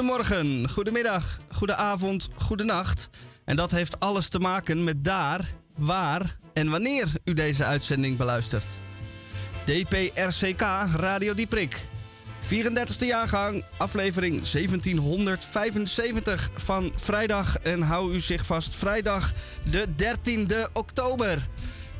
Goedemorgen, goedemiddag, goedenavond, goedenacht. En dat heeft alles te maken met daar, waar en wanneer u deze uitzending beluistert. DPRCK Radio Dieprik. 34e jaargang, aflevering 1775 van vrijdag. En hou u zich vast, vrijdag de 13e oktober.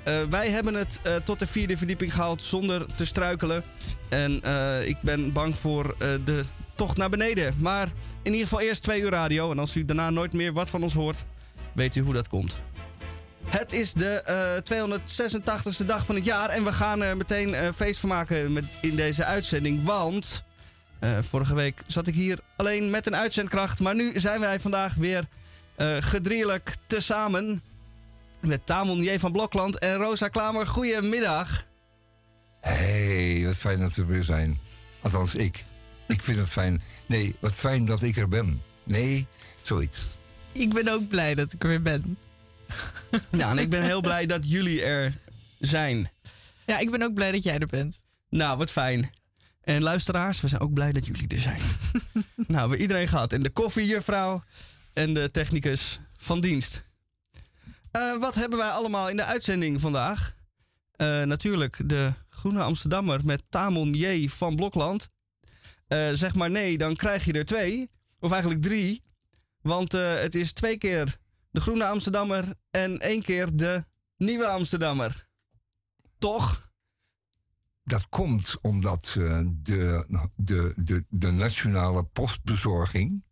Uh, wij hebben het uh, tot de vierde verdieping gehaald zonder te struikelen. En uh, ik ben bang voor de tocht naar beneden. Maar in ieder geval eerst twee uur radio. En als u daarna nooit meer wat van ons hoort, weet u hoe dat komt. Het is de uh, 286e dag van het jaar. En we gaan er meteen uh, feest van maken met, in deze uitzending. Want vorige week zat ik hier alleen met een uitzendkracht. Maar nu zijn wij vandaag weer gedrierlijk tezamen. Met Tamon J. van Blokland en Rosa Klamer. Goedemiddag. Hey, wat fijn dat we weer zijn. Althans, ik. Ik vind het fijn. Nee, wat fijn dat ik er ben. Nee, zoiets. Ik ben ook blij dat ik er weer ben. Nou, en ik ben heel blij dat jullie er zijn. Ja, ik ben ook blij dat jij er bent. Nou, wat fijn. En luisteraars, we zijn ook blij dat jullie er zijn. nou, we hebben iedereen gehad. En de koffiejuffrouw en de technicus van dienst. Uh, wat hebben wij allemaal in de uitzending vandaag? Uh, natuurlijk de Groene Amsterdammer met Tamon J. van Blokland. Uh, zeg maar nee, dan krijg je er twee. Of eigenlijk drie. Want het is twee keer de Groene Amsterdammer en één keer de Nieuwe Amsterdammer. Toch? Dat komt omdat uh, de, de, de, de nationale postbezorging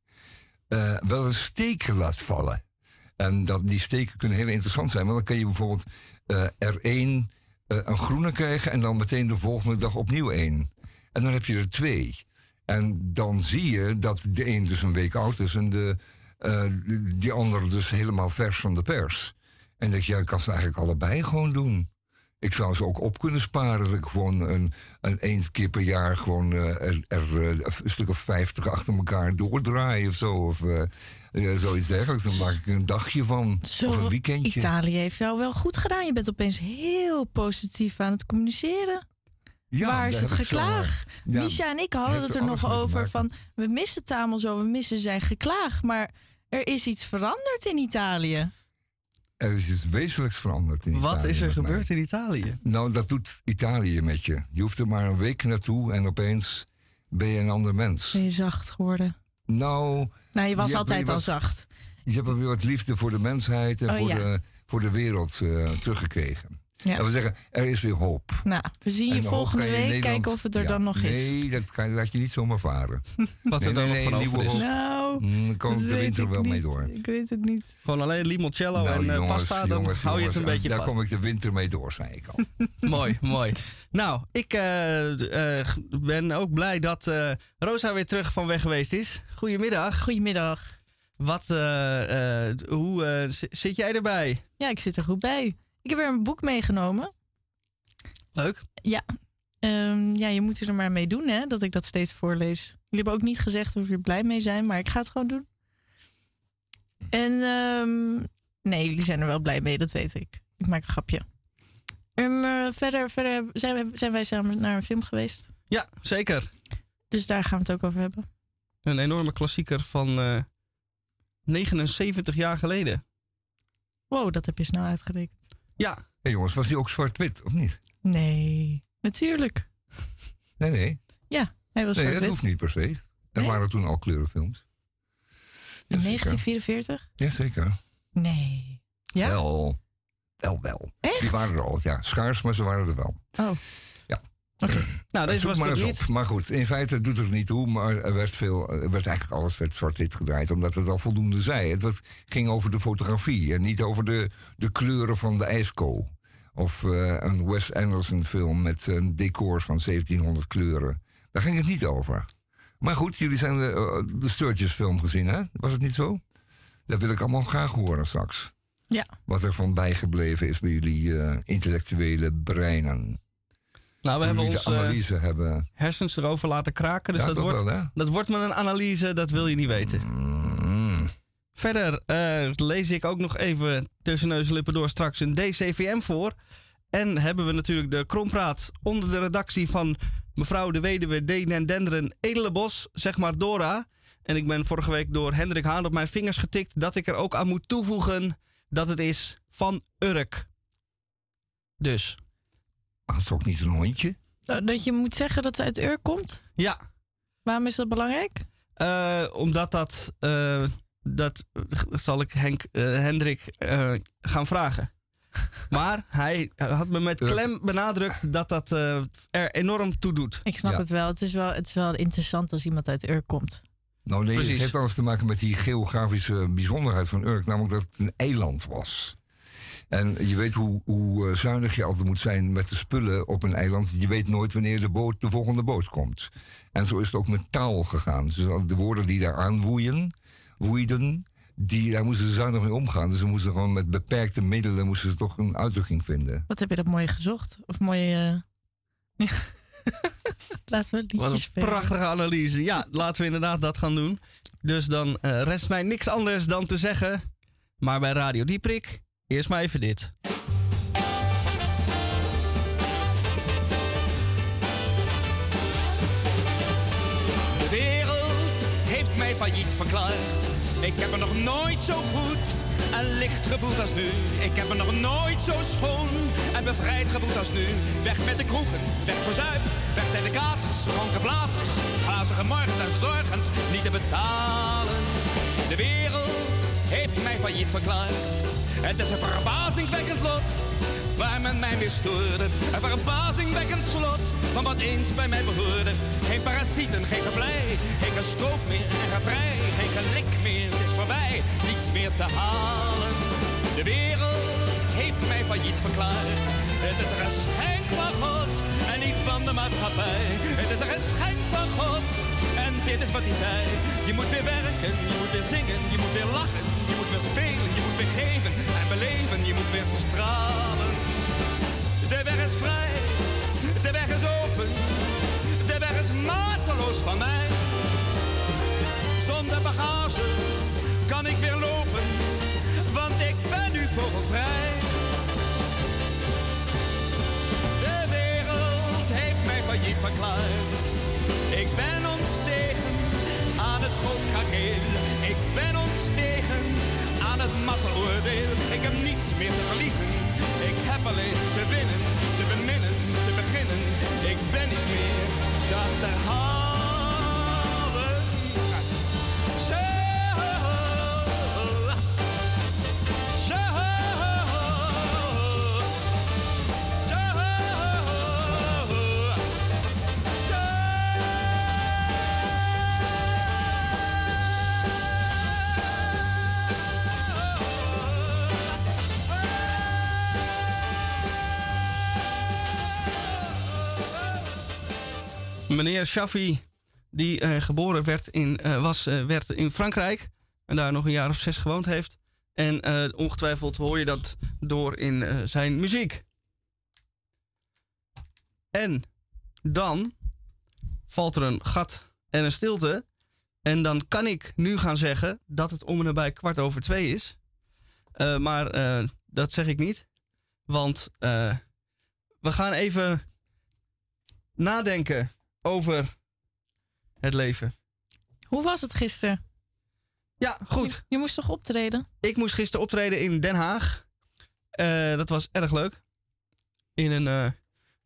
wel een steken laat vallen. En dat, die steken kunnen heel interessant zijn. Want dan kan je bijvoorbeeld er één een groene krijgen en dan meteen de volgende dag opnieuw één. En dan heb je er twee. En dan zie je dat de een dus een week oud is en de uh, die andere dus helemaal vers van de pers. En dat je, ja, ik kan ze eigenlijk allebei gewoon doen. Ik zou ze ook op kunnen sparen. Dat ik gewoon een, een één keer per jaar gewoon uh, er, er uh, een stuk of vijftig achter elkaar doordraai of zo. Of zoiets dergelijks. Dan maak ik een dagje van. Zo, of een weekendje. Italië heeft jou wel goed gedaan. Je bent opeens heel positief aan het communiceren. Ja, Waar is het geklaag? Ja, Misha en ik hadden het er nog over van... we missen Tamel zo, we missen zijn geklaag. Maar er is iets veranderd in Italië. Er is iets wezenlijks veranderd in Wat Italië. Wat is er gebeurd in Italië? Nou, dat doet Italië met je. Je hoeft er maar een week naartoe en opeens ben je een ander mens. Ben je zacht geworden? Nou... Nou, je was altijd al wat, zacht. Je hebt weer wat liefde voor de mensheid en oh, voor, ja. de, voor de wereld uh, teruggekregen. Ja. we zeggen, er is weer hoop. Nou, we zien je volgende je week, kijken of het er ja, dan nog is. Nee, dat kan, laat je niet zomaar varen. Wat nee, er dan nee, nog nee, van is. Nou, mm, dan komt de winter wel niet. mee door. Ik weet het niet. Gewoon alleen limoncello nou, en jongens, pasta, dan jongens, hou je het een beetje daar vast. kom ik de winter mee door, zei ik al. mooi, mooi. Nou, ik uh, uh, ben ook blij dat Rosa weer terug van weg geweest is. Goedemiddag. Goedemiddag. Wat, hoe zit jij erbij? Ja, ik zit er goed bij. Ik heb weer een boek meegenomen. Leuk. Ja. Um, ja, je moet er maar mee doen, hè, dat ik dat steeds voorlees. Jullie hebben ook niet gezegd of jullie blij mee zijn, maar ik ga het gewoon doen. En um, nee, jullie zijn er wel blij mee, dat weet ik. Ik maak een grapje. En uh, verder, verder zijn, we, zijn wij samen naar een film geweest. Ja, zeker. Dus daar gaan we het ook over hebben. Een enorme klassieker van uh, 79 jaar geleden. Wow, dat heb je snel uitgerekend. Ja. Hey jongens, was die ook zwart-wit, of niet? Nee, natuurlijk. Nee, nee. Ja, hij was Nee, dat hoeft niet per se. Er Nee? waren toen al kleurenfilms. In Jazeker. 1944? Jazeker. Nee. Ja? Wel. Wel, wel. Echt? Die waren er al, ja. Schaars, maar ze waren er wel. Oh. Oké. Nou, deze Zoek was maar het niet. op. Maar goed, in feite doet het niet toe. Maar er werd, veel, er werd eigenlijk alles werd zwart-wit gedraaid. Omdat het al voldoende zei. Het was- ging over de fotografie. En niet over de, de kleuren van de ijsko. Of eh, een Wes Anderson film met een decor van 1700 kleuren. Daar ging het niet over. Maar goed, jullie zijn de, eh, de Sturges film gezien, hè? Was het niet zo? Dat wil ik allemaal graag horen straks. Ja. Wat er van bijgebleven is bij jullie eh, intellectuele breinen. Nou, we hebben eh, analyse hebben. hersens erover laten kraken. Dus Ja, dat, wordt, wel, dat wordt met een analyse, dat wil je niet weten. Mm. Verder eh, lees ik ook nog even tussen neus en lippen door straks een DCVM voor. En hebben we natuurlijk de Krompraat onder de redactie van mevrouw de weduwe Denderen Edelenbos, zeg maar Dora. En ik ben vorige week door Hendrik Haan op mijn vingers getikt dat ik er ook aan moet toevoegen dat het is van Urk. Dus. Had ze ook niet een hondje? Nou, Dat je moet zeggen dat ze uit Urk komt? Ja, Waarom is dat belangrijk? eh, omdat dat, eh, dat zal ik Henk, eh, Hendrik eh, gaan vragen. Maar hij had me met klem benadrukt dat dat eh, er enorm toe doet. Ik snap Ja. het wel. Het is wel. Het is wel interessant als iemand uit Urk komt. Nou nee, Precies. het heeft alles te maken met die geografische bijzonderheid van Urk. Namelijk dat het een eiland was. En je weet hoe, hoe eh, zuinig je altijd moet zijn met de spullen op een eiland. Je weet nooit wanneer de, boot, de volgende boot komt. En zo is het ook met taal gegaan. Dus de woorden die daar aanwoeien, woeiden, die, daar moesten ze zuinig mee omgaan. Dus ze moesten gewoon met beperkte middelen moesten ze toch een uitdrukking vinden. Wat heb je dat mooi gezocht? Of mooi. eh, Laten we liedje Wat een spelen. prachtige analyse. Ja, laten we inderdaad dat gaan doen. Dus dan eh, rest mij niks anders dan te zeggen. Maar bij Radio Dieprik, eerst maar even dit. De wereld heeft mij failliet verklaard. Ik heb me nog nooit zo goed en licht gevoeld als nu. Ik heb me nog nooit zo schoon en bevrijd gevoeld als nu. Weg met de kroegen, weg voor zuip. Weg zijn de katers, dronken blaters. Glazige morgens en zorgens niet te betalen. De wereld heeft mij failliet verklaard. Het is een verbazingwekkend lot waar men mij weer stoorde. Een verbazingwekkend slot van wat eens bij mij behoorde. Geen parasieten, geen geblij, geen gestroop meer en gevrij. Geen gelik meer, het is voorbij, niets meer te halen. De wereld heeft mij failliet verklaard. Het is een geschenk van God en niet van de maatschappij. Het is een geschenk van God en dit is wat hij zei. Je moet weer werken, je moet weer zingen, je moet weer lachen. Je moet weer spelen, je moet weer geven en beleven. Je moet weer stralen. De weg is vrij, de weg is open. De weg is mateloos van mij. Zonder bagage kan ik weer lopen, want ik ben nu vogelvrij. De wereld heeft mij failliet verklaard. Ik ben ontstegen Ik ben ontstegen aan het matteloordeel. Ik heb niets meer te verliezen. Ik heb alleen te winnen, te beminnen, te beginnen. Ik ben niet meer te achterhalen. Meneer Shaffi, die eh, geboren werd in, eh, was, eh, werd in Frankrijk. En daar nog een jaar of zes gewoond heeft. En ongetwijfeld hoor je dat door in zijn muziek. En dan valt er een gat en een stilte. En dan kan ik nu gaan zeggen dat het om en nabij kwart over twee is. Maar dat zeg ik niet. Want we gaan even nadenken over het leven. Hoe was het gisteren? Ja, goed. Je, je moest toch optreden? Ik moest gisteren optreden in Den Haag. Eh, dat was erg leuk. In een eh,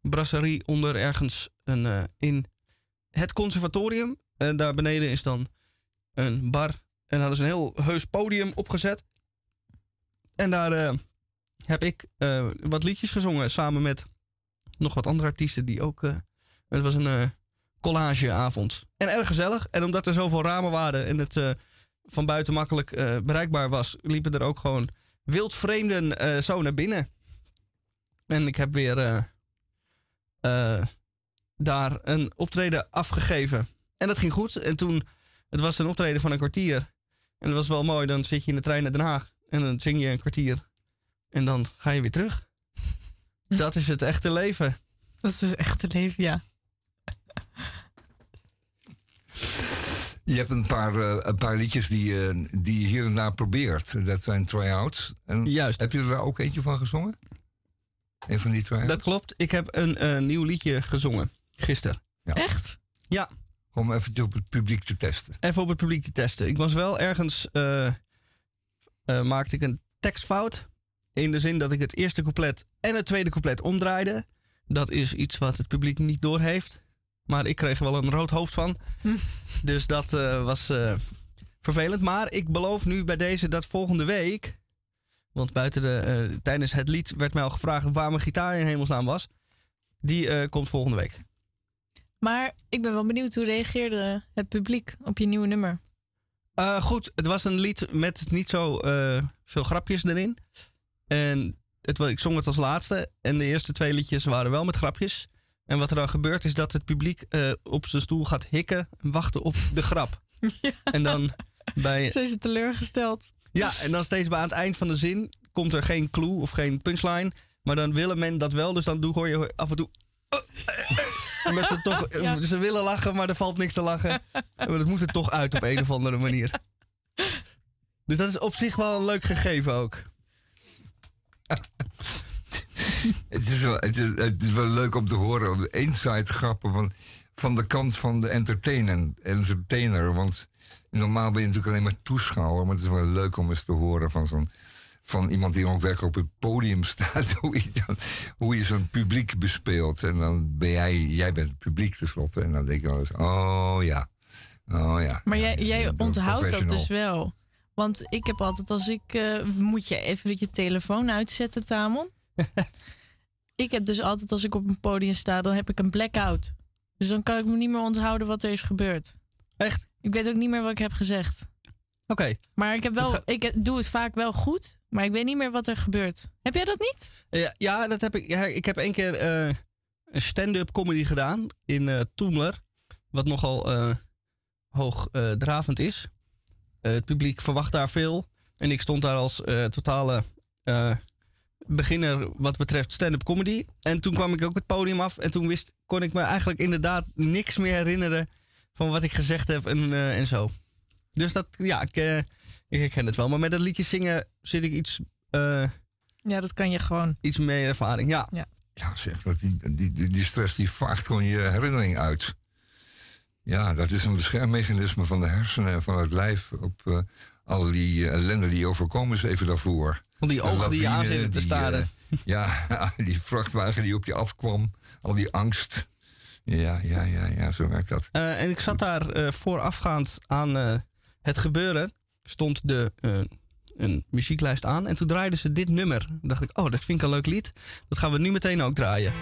brasserie onder ergens een, eh, in het conservatorium. En daar beneden is dan een bar. En hadden ze een heel heus podium opgezet. En daar heb ik wat liedjes gezongen samen met nog wat andere artiesten die ook. het was een collageavond. En erg gezellig. En omdat er zoveel ramen waren en het eh, van buiten makkelijk eh, bereikbaar was, liepen er ook gewoon wildvreemden eh zo naar binnen. En ik heb weer daar een optreden afgegeven. En dat ging goed. En toen, het was een optreden van een kwartier. En dat was wel mooi. Dan zit je in de trein naar Den Haag. En dan zing je een kwartier. En dan ga je weer terug. Dat is het echte leven. Dat is het leven, ja. Je hebt een paar, eh, een paar liedjes die, eh, die je hier en daar probeert. Dat zijn try-outs. En Juist. Heb je er ook eentje van gezongen? Een van die try-outs? Dat klopt. Ik heb een eh, nieuw liedje gezongen. Gisteren. Ja. Echt? Ja, Om even op het publiek te testen. even op het publiek te testen. Ik was wel ergens, eh, eh, maakte ik een tekstfout. In de zin dat ik het eerste couplet en het tweede couplet omdraaide. Dat is iets wat het publiek niet doorheeft. Maar ik kreeg er wel een rood hoofd van. dus dat eh, was eh, vervelend. Maar ik beloof nu bij deze dat volgende week. Want buiten de, eh, tijdens het lied werd mij al gevraagd waar mijn gitaar in hemelsnaam was. Die komt volgende week. Maar ik ben wel benieuwd hoe reageerde het publiek op je nieuwe nummer. Goed, het was een lied met niet zo veel grapjes erin. En het, ik zong het als laatste. En de eerste twee liedjes waren wel met grapjes. En wat er dan gebeurt is dat het publiek eh, op zijn stoel gaat hikken en wachten op de grap. En dan bij, Zijn ze teleurgesteld? ja, en dan steeds bij aan het eind van de zin komt er geen clue of geen punchline. Maar dan willen men dat wel, dus dan doe, hoor je af en toe. Omdat ze toch, Ja. ze willen lachen, maar er valt niks te lachen. Maar dat moet er toch uit op een of andere manier. Dus dat is op zich wel een leuk gegeven ook. Het is, wel, het, is, het is wel leuk om te horen. de Inside grappen van, van de kant van de entertainer, entertainer. Want normaal ben je natuurlijk alleen maar toeschouwer. Maar het is wel leuk om eens te horen van zo'n. Van iemand die ook werkelijk op het podium staat, hoe je, dan, hoe je zo'n publiek bespeelt. En dan ben jij, jij bent het publiek tenslotte. En dan denk je wel eens, oh ja, oh ja. Maar jij, jij onthoudt dat dus wel. Want ik heb altijd als ik... eh, moet je even je telefoon uitzetten, Tamon? Ik heb dus altijd als ik op een podium sta, dan heb ik een blackout. Dus dan kan ik me niet meer onthouden wat er is gebeurd. Echt? Ik weet ook niet meer wat ik heb gezegd. Oké. Maar ik, heb wel, ik doe het vaak wel goed, maar ik weet niet meer wat er gebeurt. Heb jij dat niet? Ja, ja, dat heb ik. Ja, ik heb één keer eh, een stand-up comedy gedaan in eh Toemler. Wat nogal eh hoogdravend is. Het publiek verwacht daar veel. En ik stond daar als totale beginner wat betreft stand-up comedy. En toen kwam ik ook het podium af. En toen wist, kon ik me eigenlijk inderdaad niks meer herinneren van wat ik gezegd heb en, eh, en zo. Dus dat, ja, ik, eh, ik herken het wel. Maar met dat liedje zingen zit ik iets, eh, Ja, dat kan je gewoon. iets meer ervaring. Ja. Ja, zeg, dat die, die, die, die stress die vaagt gewoon je herinnering uit. Ja, dat is een beschermmechanisme van de hersenen en van het lijf op eh, al die ellende die overkomen is even daarvoor. Van die ogen die je aan lawine, zitten te die, staren. eh, ja, die vrachtwagen die op je afkwam, al die angst. Ja, ja, ja, ja, zo werkt dat. Eh, en ik zat daar eh, voorafgaand aan het gebeuren. Stond de, een muzieklijst aan. En toen draaiden ze dit nummer. Toen dacht ik, oh, dat vind ik een leuk lied. Dat gaan we nu meteen ook draaien.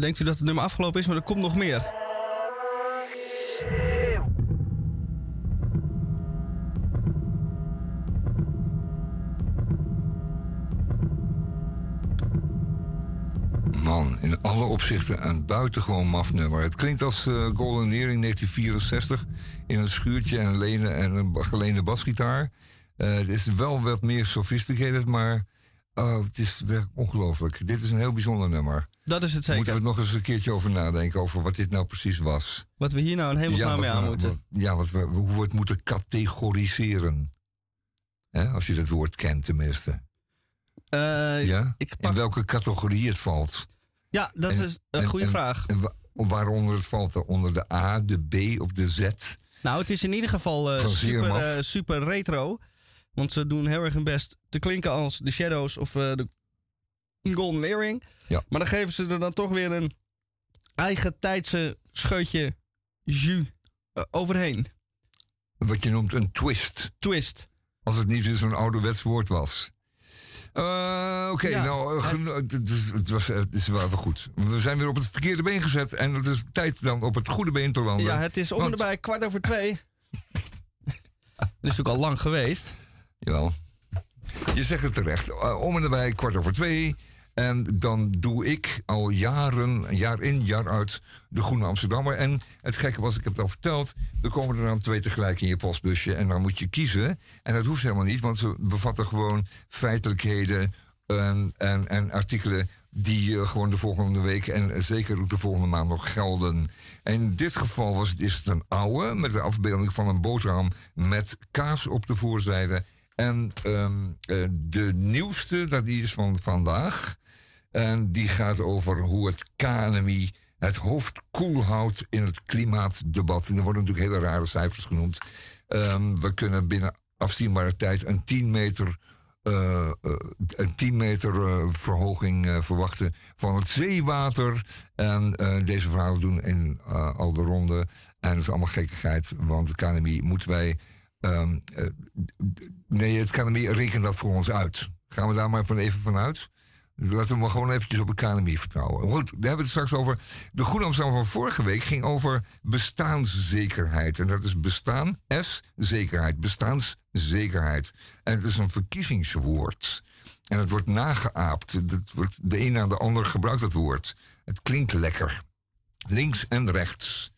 Denkt u dat het nummer afgelopen is, maar er komt nog meer. Man, in alle opzichten een buitengewoon maf nummer. Het klinkt als uh, Golden Earring 1964 in een schuurtje en, lenen en een geleende basgitaar. Uh, het is wel wat meer sophisticated, maar oh, het is ongelooflijk. Dit is een heel bijzonder nummer. Dat is het zeker. Moeten we nog eens een keertje over nadenken over wat dit nou precies was. Wat we hier nou een hemelsnaam ja, mee aan moeten. Wat, ja, wat we, hoe we het moeten categoriseren. als je dat woord kent tenminste. Uh, ja? In welke categorie het valt. Ja, dat is een goede vraag. En waaronder het valt? Onder de A, de B of de Z? Nou, het is in ieder geval uh, super, uh, super retro. Want ze doen heel erg hun best te klinken als de Shadows of de Golden Earring. Ja. Maar dan geven ze er dan toch weer een eigen tijdse scheutje jus overheen. Wat je noemt een twist. Twist. Als het niet zo'n ouderwets woord was. Uh, Oké, okay, nou, uh, het, was, het is wel even goed. We zijn weer op het verkeerde been gezet. En het is tijd dan op het goede been te landen. Ja, het is om en bij kwart over twee. dat is ook al lang geweest. Jawel. Je zegt het terecht. Uh, om en nabij kwart over twee. En dan doe ik al jaren, jaar in, jaar uit, de Groene Amsterdammer. En het gekke was, ik heb het al verteld, er komen er dan twee tegelijk in je postbusje. En dan moet je kiezen. En dat hoeft helemaal niet, want ze bevatten gewoon feitelijkheden en, en, en artikelen die uh, gewoon de volgende week en zeker ook de volgende maand nog gelden. En in dit geval was is het een oude met de afbeelding van een boterham met kaas op de voorzijde. En um, uh, de nieuwste, dat is van vandaag. En die gaat over hoe het KNMI het hoofd koel houdt in het klimaatdebat. En er worden natuurlijk hele rare cijfers genoemd. Um, we kunnen binnen afzienbare tijd een 10 meter, uh, uh, een 10 meter verhoging verwachten van het zeewater. En deze verhalen doen in al de ronde. En dat is allemaal gekkigheid, want het KNMI moeten wij. Um, nee, het KNMI rekent dat voor ons uit. Gaan we daar maar van even vanuit? Laten we maar gewoon eventjes op de KNMI vertrouwen. Goed, daar hebben we het straks over. De Goede van vorige week ging over bestaanszekerheid. En dat is bestaan, S, zekerheid. Bestaanszekerheid. En het is een verkiezingswoord. En het wordt nageaapt. Het wordt, de een na de ander gebruikt het woord. Het klinkt lekker. Links en rechts.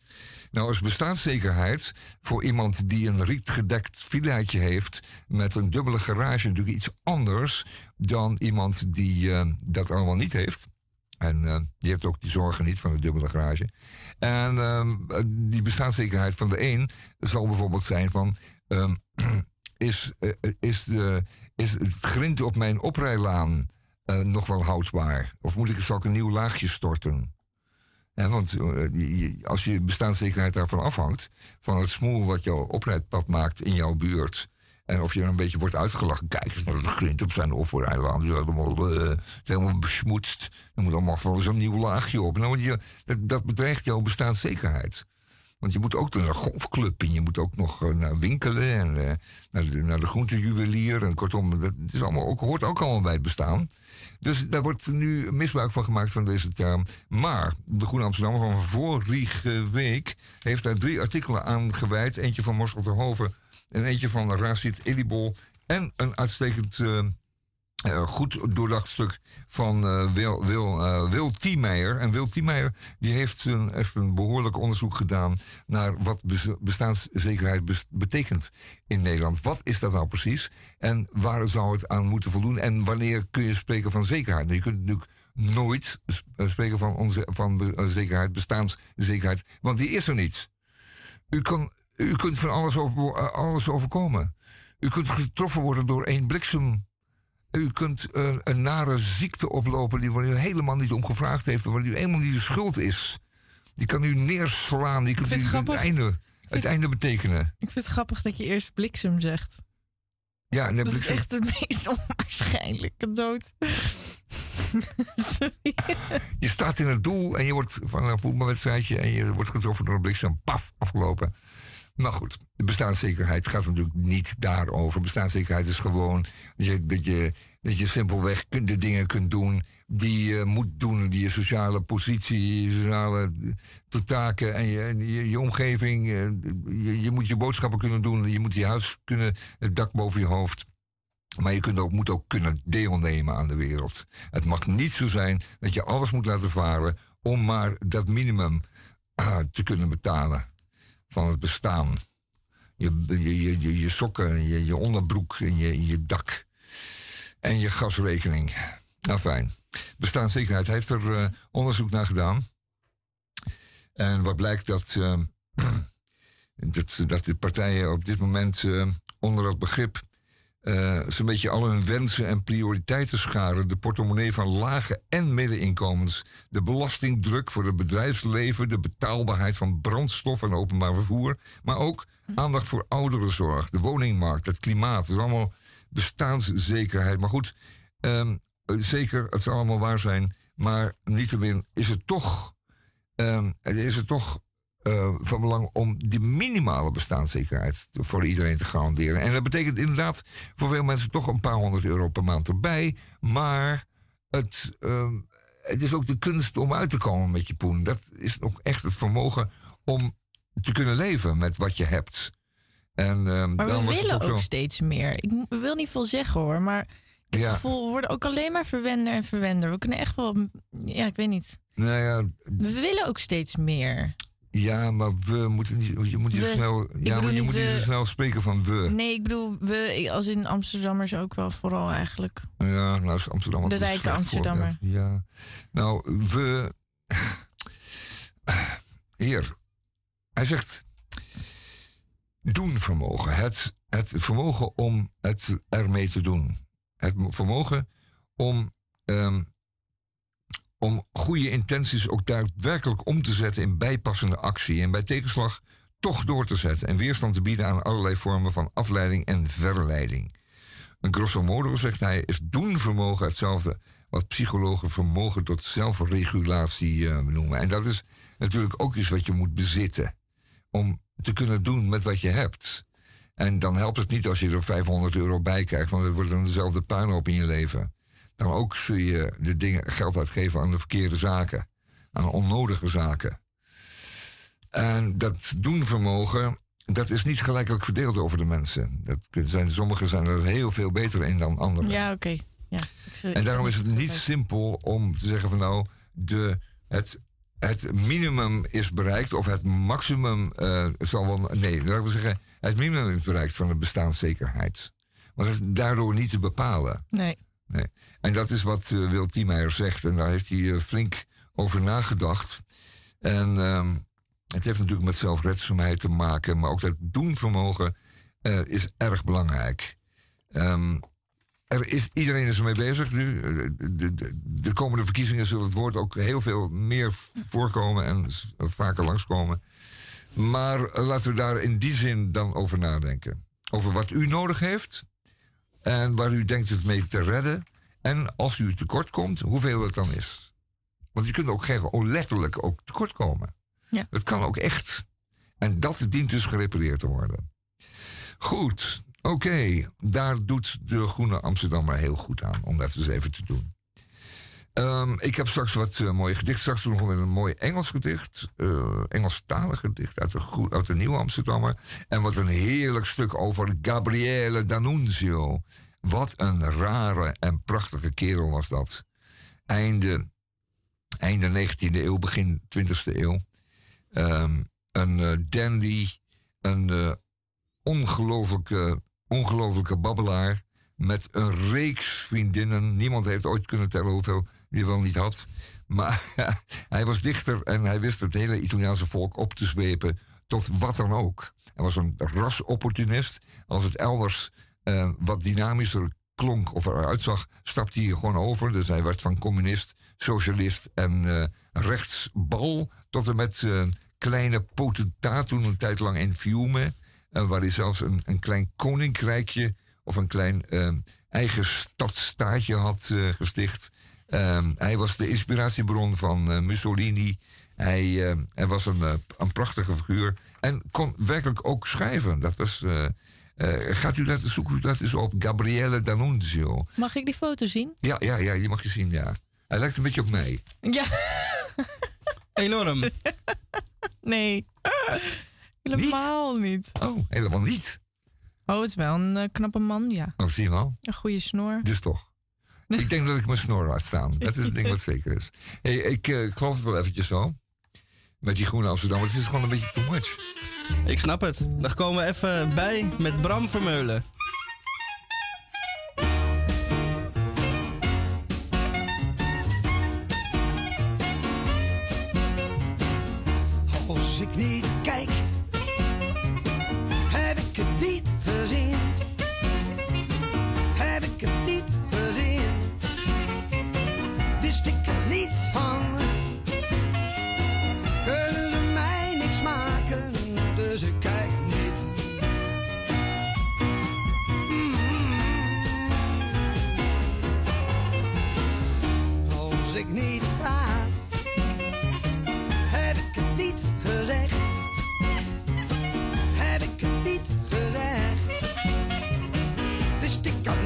Nou, als bestaanszekerheid voor iemand die een rietgedekt villaatje heeft met een dubbele garage natuurlijk iets anders dan iemand die uh, dat allemaal niet heeft. En uh, die heeft ook die zorgen niet van de dubbele garage. En uh, die bestaanszekerheid van de een zal bijvoorbeeld zijn van... Um, is, uh, is, is het grind op mijn oprijlaan nog wel houdbaar? Of moet ik, zal ik een nieuw laagje storten? Want eh, als je bestaanszekerheid daarvan afhangt, van het smoel wat jouw opleidpad maakt in jouw buurt. En of je er een beetje wordt uitgelachen. Kijk eens naar de grind op zijn offereiland. Is helemaal, uh, helemaal besmoetst. Er moet allemaal wel eens een nieuw laagje op. Nou, je, dat, bedreigt jouw bestaanszekerheid. Want je moet ook naar een golfclub en je moet ook nog uh, naar winkelen en naar, de, naar de groentejuwelier. En kortom, dat is allemaal ook, hoort ook allemaal bij het bestaan. Dus daar wordt nu misbruik van gemaakt van deze term. Maar de Groene Amsterdam van vorige week heeft daar drie artikelen aan gewijd. Eentje van Marcel Terhoven en eentje van Racit Elibol. En een uitstekend uh, uh, goed doordacht stuk van uh, Wil, Wil, uh, Wil. En Wil Tiemeijer die heeft een, echt een behoorlijk onderzoek gedaan naar wat bestaanszekerheid betekent in Nederland. Wat is dat nou precies? En waar zou het aan moeten voldoen? En wanneer kun je spreken van zekerheid? Nou, je kunt natuurlijk nooit spreken van, onze, van zekerheid, bestaanszekerheid, want die is er niet. U, kan, u kunt van alles, over, alles overkomen. U kunt getroffen worden door één bliksem u kunt uh, een nare ziekte oplopen die waar u helemaal niet om gevraagd heeft, waar u helemaal niet de schuld is. Die kan u neerslaan, die kan u het einde, het einde betekenen. Ik vind het grappig dat je eerst bliksem zegt. Ja, dat bliksem. is echt de meest onwaarschijnlijke dood. je staat in het doel en je wordt van een voetbalwedstrijdje en je wordt getroffen door een bliksem, paf, afgelopen. Maar goed, de bestaanszekerheid gaat natuurlijk niet daarover. Bestaanszekerheid is gewoon dat je, dat je, dat je simpelweg de dingen kunt doen die je moet doen. Die je sociale positie, je sociale taken en je, je, omgeving. Eh, je, je moet je boodschappen kunnen doen. Je moet je huis kunnen, het dak boven je hoofd. Maar je kunt ook, moet ook kunnen deelnemen aan de wereld. Het mag niet zo zijn dat je alles moet laten varen om maar dat minimum uh, te kunnen betalen van het bestaan. Je, je, je, sokken, je, je onderbroek je, je dak. En je gasrekening. Nou fijn. Bestaanszekerheid heeft er uh, onderzoek naar gedaan. En wat blijkt dat, uh, dat, dat de partijen op dit moment uh, onder dat begrip uh, zo'n beetje al hun wensen en prioriteiten scharen. De portemonnee van lage en middeninkomens. De belastingdruk voor het bedrijfsleven. De betaalbaarheid van brandstof en openbaar vervoer. Maar ook aandacht voor ouderenzorg. De woningmarkt, het klimaat. Dat is allemaal bestaanszekerheid. Maar goed, um, zeker, het zal allemaal waar zijn. Maar niettemin is het toch, um, is het toch uh, van belang om die minimale bestaanszekerheid voor iedereen te garanderen. En dat betekent inderdaad voor veel mensen toch een paar honderd euro per maand erbij. Maar het, uh, het is ook de kunst om uit te komen met je poen. Dat is ook echt het vermogen om te kunnen leven met wat je hebt. En, uh, maar we willen ook, steeds meer. Ik wil niet veel zeggen hoor, maar ik ja. gevoel, we worden ook alleen maar verwender en verwender. We kunnen echt wel, ja, ik weet niet. Nou ja, we willen ook steeds meer. Ja, maar we moeten niet. Je moet niet zo snel. Ja, maar je moet niet zo snel spreken van we. Nee, ik bedoel, we als in Amsterdammers ook wel vooral eigenlijk. Ja, nou is Amsterdam. De rijke Amsterdammer. Ja. Nou, we. Hier. Hij zegt. Doen vermogen. Het, het vermogen om het ermee te doen. Het vermogen om um, om goede intenties ook daadwerkelijk om te zetten in bijpassende actie en bij tegenslag toch door te zetten en weerstand te bieden aan allerlei vormen van afleiding en verleiding. Een grosso modo, zegt hij, is doenvermogen hetzelfde wat psychologen vermogen tot zelfregulatie uh, noemen. En dat is natuurlijk ook iets wat je moet bezitten om te kunnen doen met wat je hebt. En dan helpt het niet als je er 500 euro bij krijgt, want het wordt dan dezelfde puinhoop in je leven dan ook zul je de dingen geld uitgeven aan de verkeerde zaken, aan onnodige zaken. En dat doenvermogen, dat is niet gelijkelijk verdeeld over de mensen. Dat zijn, sommigen zijn er heel veel beter in dan anderen. Ja, oké. Ja, en daarom is het niet simpel om te zeggen van nou, de, het, het minimum is bereikt, of het maximum uh, zal wel. Nee, laten we zeggen, het minimum is bereikt van de bestaanszekerheid. Want dat is daardoor niet te bepalen. Nee. En dat is wat uh, Wil Tiemeijer zegt. En daar heeft hij uh, flink over nagedacht. En uh, het heeft natuurlijk met zelfredzaamheid te maken. Maar ook dat doenvermogen uh, is erg belangrijk. Um, er is, iedereen is ermee bezig nu. De, de, de, komende verkiezingen zullen het woord ook heel veel meer voorkomen en vaker langskomen. Maar laten we daar in die zin dan over nadenken. Over wat u nodig heeft en waar u denkt het mee te redden. En als u tekort komt, hoeveel het dan is. Want je kunt ook geen, letterlijk ook tekort komen. Ja. Het kan ook echt. En dat dient dus gerepareerd te worden. Goed, oké. Daar doet de Groene Amsterdammer heel goed aan om dat eens even te doen. Um, ik heb straks wat uh, mooie gedichten. Straks nog een mooi Engels gedicht. Uh, Engelstalig gedicht uit de, uit de Nieuwe Amsterdammer. En wat een heerlijk stuk over Gabriele D'Annunzio. Wat een rare en prachtige kerel was dat. Einde, einde 19e eeuw, begin 20e eeuw. Um, een uh, dandy, een ongelofelijke, ongelofelijke babbelaar. Met een reeks vriendinnen. Niemand heeft ooit kunnen tellen hoeveel die wel niet had. Maar hij was dichter en hij wist het hele Italiaanse volk op te zwepen tot wat dan ook. Hij was een rasopportunist. Als het elders uh, wat dynamischer klonk of eruit zag, stapte hij gewoon over. Dus hij werd van communist, socialist en uh, rechtsbal tot en met uh, kleine potentaat toen een tijd lang in Fiume. waar hij zelfs een, een klein koninkrijkje of een klein eigen stadstaatje had gesticht. Um, hij was de inspiratiebron van uh, Mussolini. Hij, uh, hij was een, uh, een prachtige figuur. En kon werkelijk ook schrijven. Dat was, eh, eh, gaat u dat, zoek u dat eens op, Gabriele D'Annunzio. Mag ik die foto zien? Ja, ja, ja, je mag je zien, ja. Hij lijkt een beetje op mij. Ja. Enorm. Nee. Helemaal niet. Oh, helemaal niet. Oh, het is wel een eh, knappe man, ja. Oh, zie je wel. Een goede snor. Dus toch. Ik denk dat ik mijn snor laat staan. Dat is het ding wat zeker is. Hey, ik eh, geloof het wel eventjes zo. Met die groene Amsterdam. Maar het is gewoon een beetje too much. Ik snap het. Dan komen we even bij met Bram Vermeulen.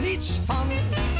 Niets van?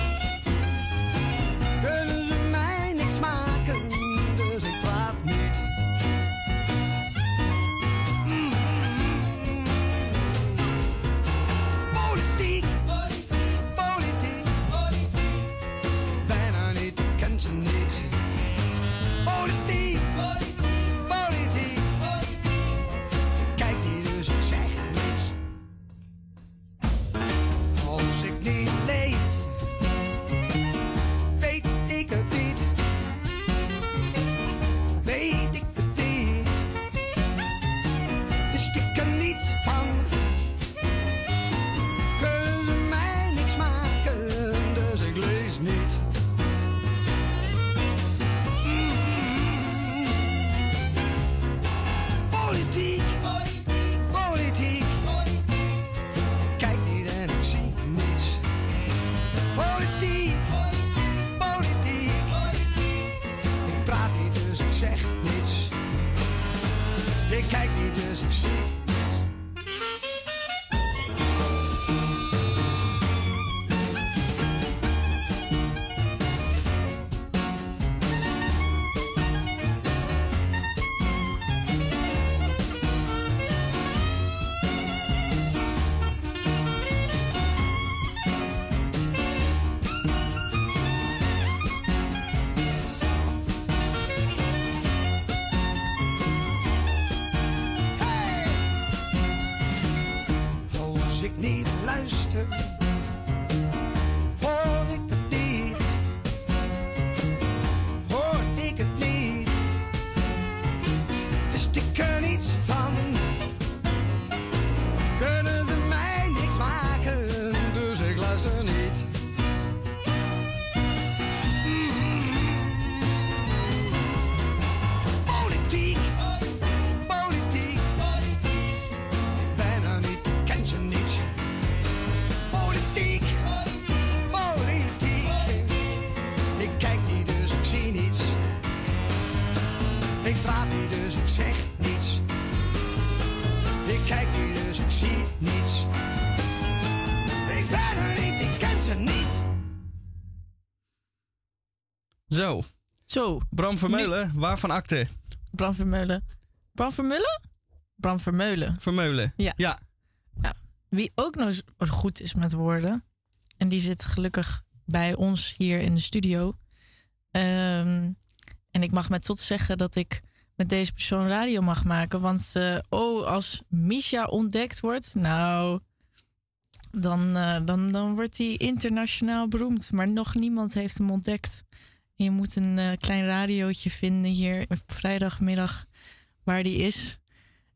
Zo, Bram Vermeulen, waarvan akte? Bram Vermeulen. Bram Vermeulen? Bram Vermeulen. Vermeulen. Ja. ja. Wie ook nog goed is met woorden. En die zit gelukkig bij ons hier in de studio. Ehm, en ik mag met trots zeggen dat ik met deze persoon radio mag maken. Want eh, oh, als Misha ontdekt wordt, nou, dan, eh, dan, dan wordt hij internationaal beroemd. Maar nog niemand heeft hem ontdekt. Je moet een eh, klein radiootje vinden hier vrijdagmiddag waar die is.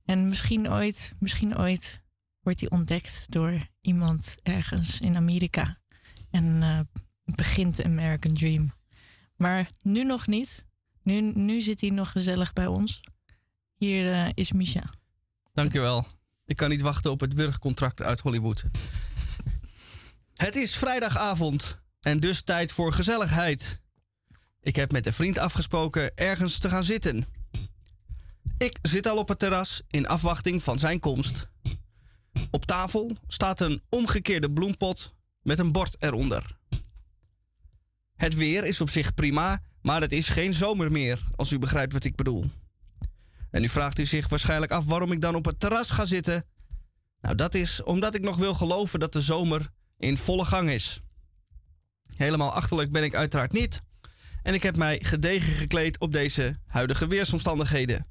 En misschien ooit, misschien ooit wordt hij ontdekt door iemand ergens in Amerika. En eh, begint de American Dream. Maar nu nog niet. Nu, nu zit hij nog gezellig bij ons. Hier eh, is Misha. Dankjewel. Ik kan niet wachten op het wurgcontract uit Hollywood. Het is vrijdagavond en dus tijd voor gezelligheid. Ik heb met een vriend afgesproken ergens te gaan zitten. Ik zit al op het terras in afwachting van zijn komst. Op tafel staat een omgekeerde bloempot met een bord eronder. Het weer is op zich prima, maar het is geen zomer meer, als u begrijpt wat ik bedoel. En nu vraagt u zich waarschijnlijk af waarom ik dan op het terras ga zitten. Nou, dat is omdat ik nog wil geloven dat de zomer in volle gang is. Helemaal achterlijk ben ik uiteraard niet. En ik heb mij gedegen gekleed op deze huidige weersomstandigheden.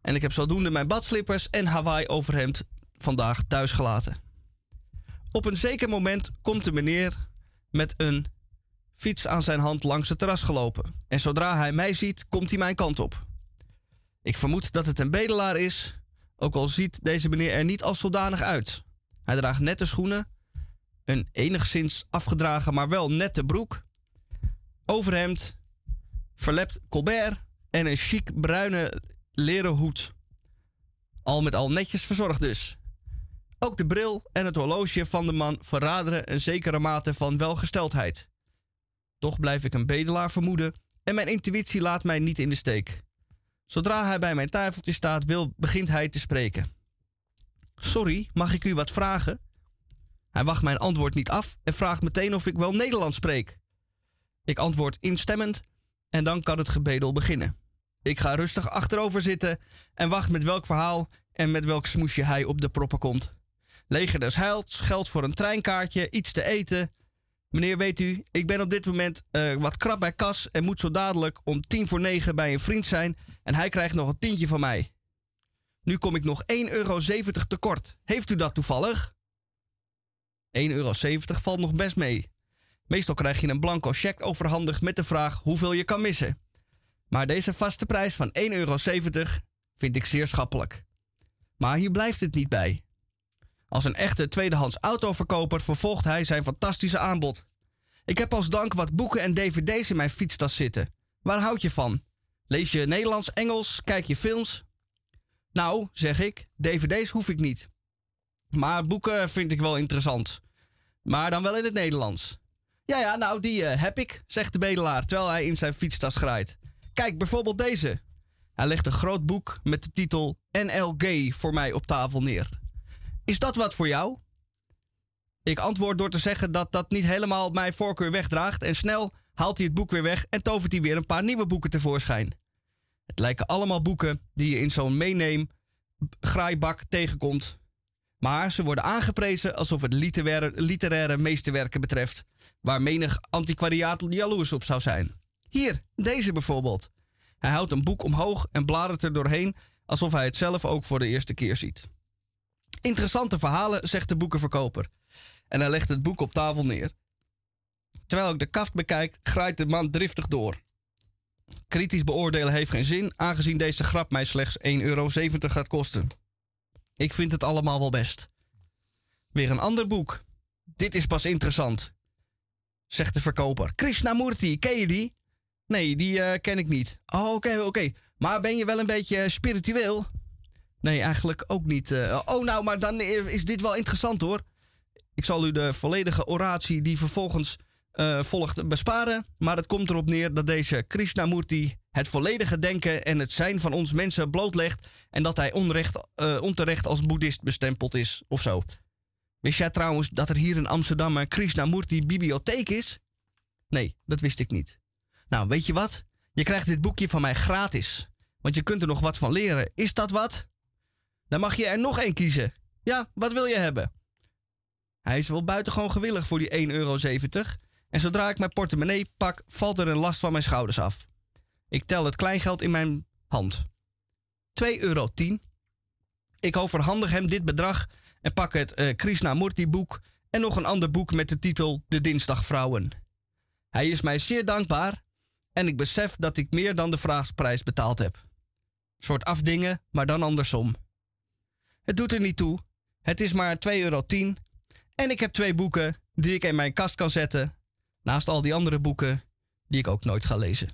En ik heb zodoende mijn badslippers en Hawaii overhemd vandaag thuis gelaten. Op een zeker moment komt de meneer met een fiets aan zijn hand langs het terras gelopen. En zodra hij mij ziet, komt hij mijn kant op. Ik vermoed dat het een bedelaar is, ook al ziet deze meneer er niet als zodanig uit. Hij draagt nette schoenen, een enigszins afgedragen, maar wel nette broek, overhemd, verlept colbert en een chic bruine leren hoed. Al met al netjes verzorgd dus. Ook de bril en het horloge van de man verraderen een zekere mate van welgesteldheid. Toch blijf ik een bedelaar vermoeden en mijn intuïtie laat mij niet in de steek. Zodra hij bij mijn tafeltje staat, wil, begint hij te spreken. Sorry, mag ik u wat vragen? Hij wacht mijn antwoord niet af en vraagt meteen of ik wel Nederlands spreek. Ik antwoord instemmend en dan kan het gebedel beginnen. Ik ga rustig achterover zitten en wacht met welk verhaal en met welk smoesje hij op de proppen komt. Leger des Heils, geld voor een treinkaartje, iets te eten. Meneer, weet u, ik ben op dit moment uh, wat krap bij kas en moet zo dadelijk om tien voor negen bij een vriend zijn en hij krijgt nog een tientje van mij. Nu kom ik nog 1,70 euro tekort. Heeft u dat toevallig? 1,70 euro valt nog best mee. Meestal krijg je een blanco cheque overhandigd met de vraag hoeveel je kan missen. Maar deze vaste prijs van 1,70 euro vind ik zeer schappelijk. Maar hier blijft het niet bij. Als een echte tweedehands autoverkoper vervolgt hij zijn fantastische aanbod. Ik heb als dank wat boeken en dvd's in mijn fietstas zitten. Waar houd je van? Lees je Nederlands, Engels, kijk je films? Nou, zeg ik, dvd's hoef ik niet. Maar boeken vind ik wel interessant. Maar dan wel in het Nederlands. Ja, ja, nou, die uh, heb ik, zegt de bedelaar terwijl hij in zijn fietstas graait. Kijk, bijvoorbeeld deze. Hij legt een groot boek met de titel NLG voor mij op tafel neer. Is dat wat voor jou? Ik antwoord door te zeggen dat dat niet helemaal mijn voorkeur wegdraagt en snel haalt hij het boek weer weg en tovert hij weer een paar nieuwe boeken tevoorschijn. Het lijken allemaal boeken die je in zo'n meeneem graaibak tegenkomt. Maar ze worden aangeprezen alsof het literaire, literaire meesterwerken betreft, waar menig antiquariaat jaloers op zou zijn. Hier, deze bijvoorbeeld. Hij houdt een boek omhoog en bladert er doorheen alsof hij het zelf ook voor de eerste keer ziet. Interessante verhalen, zegt de boekenverkoper. En hij legt het boek op tafel neer. Terwijl ik de kaft bekijk, graait de man driftig door. Kritisch beoordelen heeft geen zin, aangezien deze grap mij slechts 1,70 euro gaat kosten. Ik vind het allemaal wel best. Weer een ander boek. Dit is pas interessant, zegt de verkoper. Krishnamurti, ken je die? Nee, die uh, ken ik niet. Oh, oké, oké. Maar ben je wel een beetje spiritueel? Nee, eigenlijk ook niet. Uh, oh, nou, maar dan is dit wel interessant hoor. Ik zal u de volledige oratie die vervolgens uh, volgt besparen. Maar het komt erop neer dat deze Krishnamurti het volledige denken en het zijn van ons mensen blootlegt. En dat hij onrecht, uh, onterecht als boeddhist bestempeld is of zo. Wist jij trouwens dat er hier in Amsterdam een Krishnamurti bibliotheek is? Nee, dat wist ik niet. Nou, weet je wat? Je krijgt dit boekje van mij gratis. Want je kunt er nog wat van leren. Is dat wat? Dan mag je er nog één kiezen. Ja, wat wil je hebben? Hij is wel buitengewoon gewillig voor die 1,70 euro. En zodra ik mijn portemonnee pak, valt er een last van mijn schouders af. Ik tel het kleingeld in mijn hand. 2,10 euro. Ik overhandig hem dit bedrag en pak het uh, Krishnamurti boek en nog een ander boek met de titel De Dinsdagvrouwen. Hij is mij zeer dankbaar en ik besef dat ik meer dan de vraagprijs betaald heb. Soort afdingen, maar dan andersom. Het doet er niet toe. Het is maar 2,10 euro. En ik heb twee boeken die ik in mijn kast kan zetten. Naast al die andere boeken die ik ook nooit ga lezen.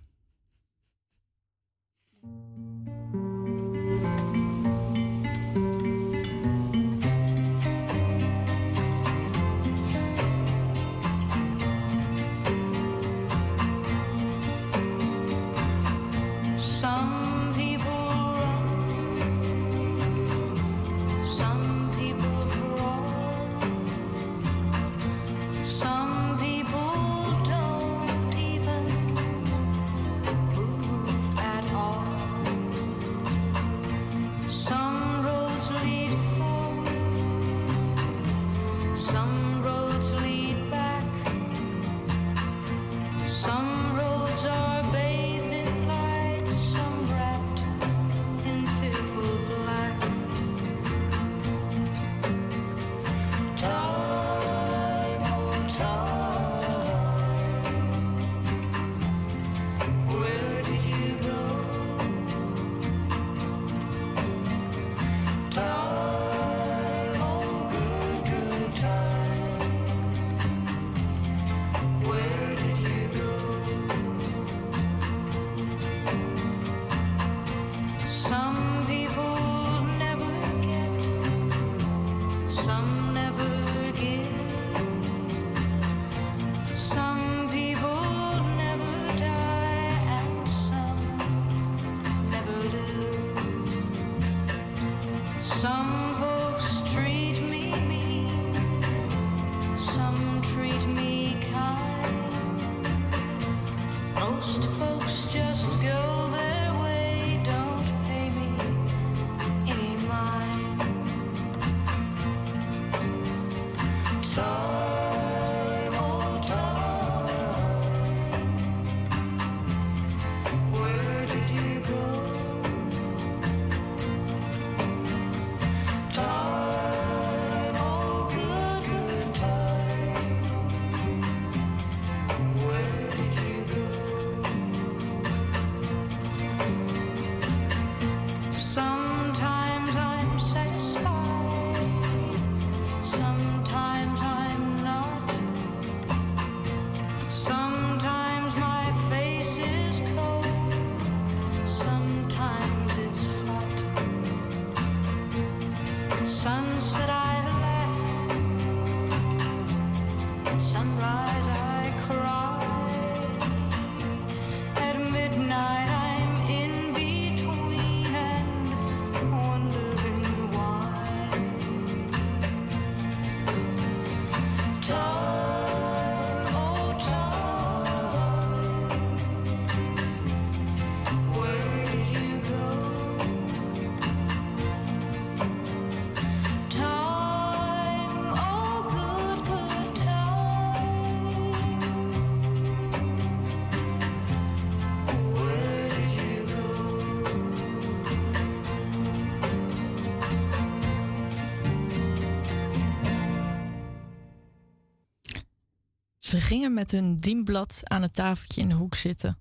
Ze gingen met hun dienblad aan het tafeltje in de hoek zitten.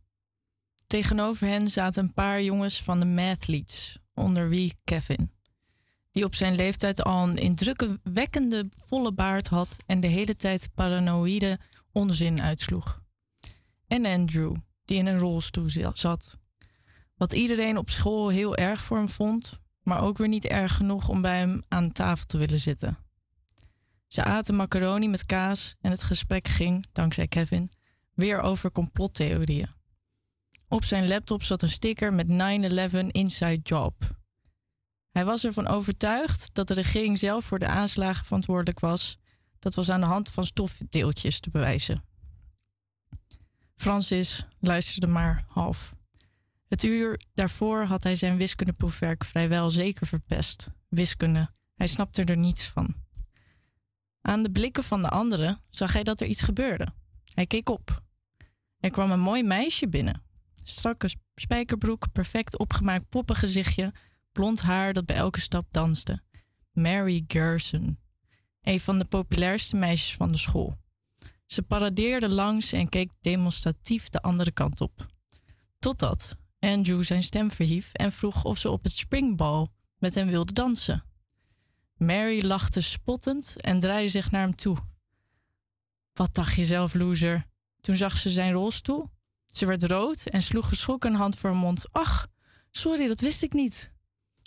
Tegenover hen zaten een paar jongens van de Mathletes, onder wie Kevin, die op zijn leeftijd al een indrukwekkende volle baard had en de hele tijd paranoïde onzin uitsloeg. En Andrew, die in een rolstoel zat. Wat iedereen op school heel erg voor hem vond, maar ook weer niet erg genoeg om bij hem aan tafel te willen zitten. Ze aten macaroni met kaas en het gesprek ging, dankzij Kevin, weer over complottheorieën. Op zijn laptop zat een sticker met 9-11 Inside Job. Hij was ervan overtuigd dat de regering zelf voor de aanslagen verantwoordelijk was. Dat was aan de hand van stofdeeltjes te bewijzen. Francis luisterde maar half. Het uur daarvoor had hij zijn wiskundeproefwerk vrijwel zeker verpest. Wiskunde, hij snapte er niets van. Aan de blikken van de anderen zag hij dat er iets gebeurde. Hij keek op. Er kwam een mooi meisje binnen. Strakke spijkerbroek, perfect opgemaakt poppengezichtje, blond haar dat bij elke stap danste. Mary Gerson, een van de populairste meisjes van de school. Ze paradeerde langs en keek demonstratief de andere kant op. Totdat Andrew zijn stem verhief en vroeg of ze op het springbal met hem wilde dansen. Mary lachte spottend en draaide zich naar hem toe. Wat dacht je zelf, loser? Toen zag ze zijn rolstoel. Ze werd rood en sloeg geschrokken een hand voor haar mond. Ach, sorry, dat wist ik niet.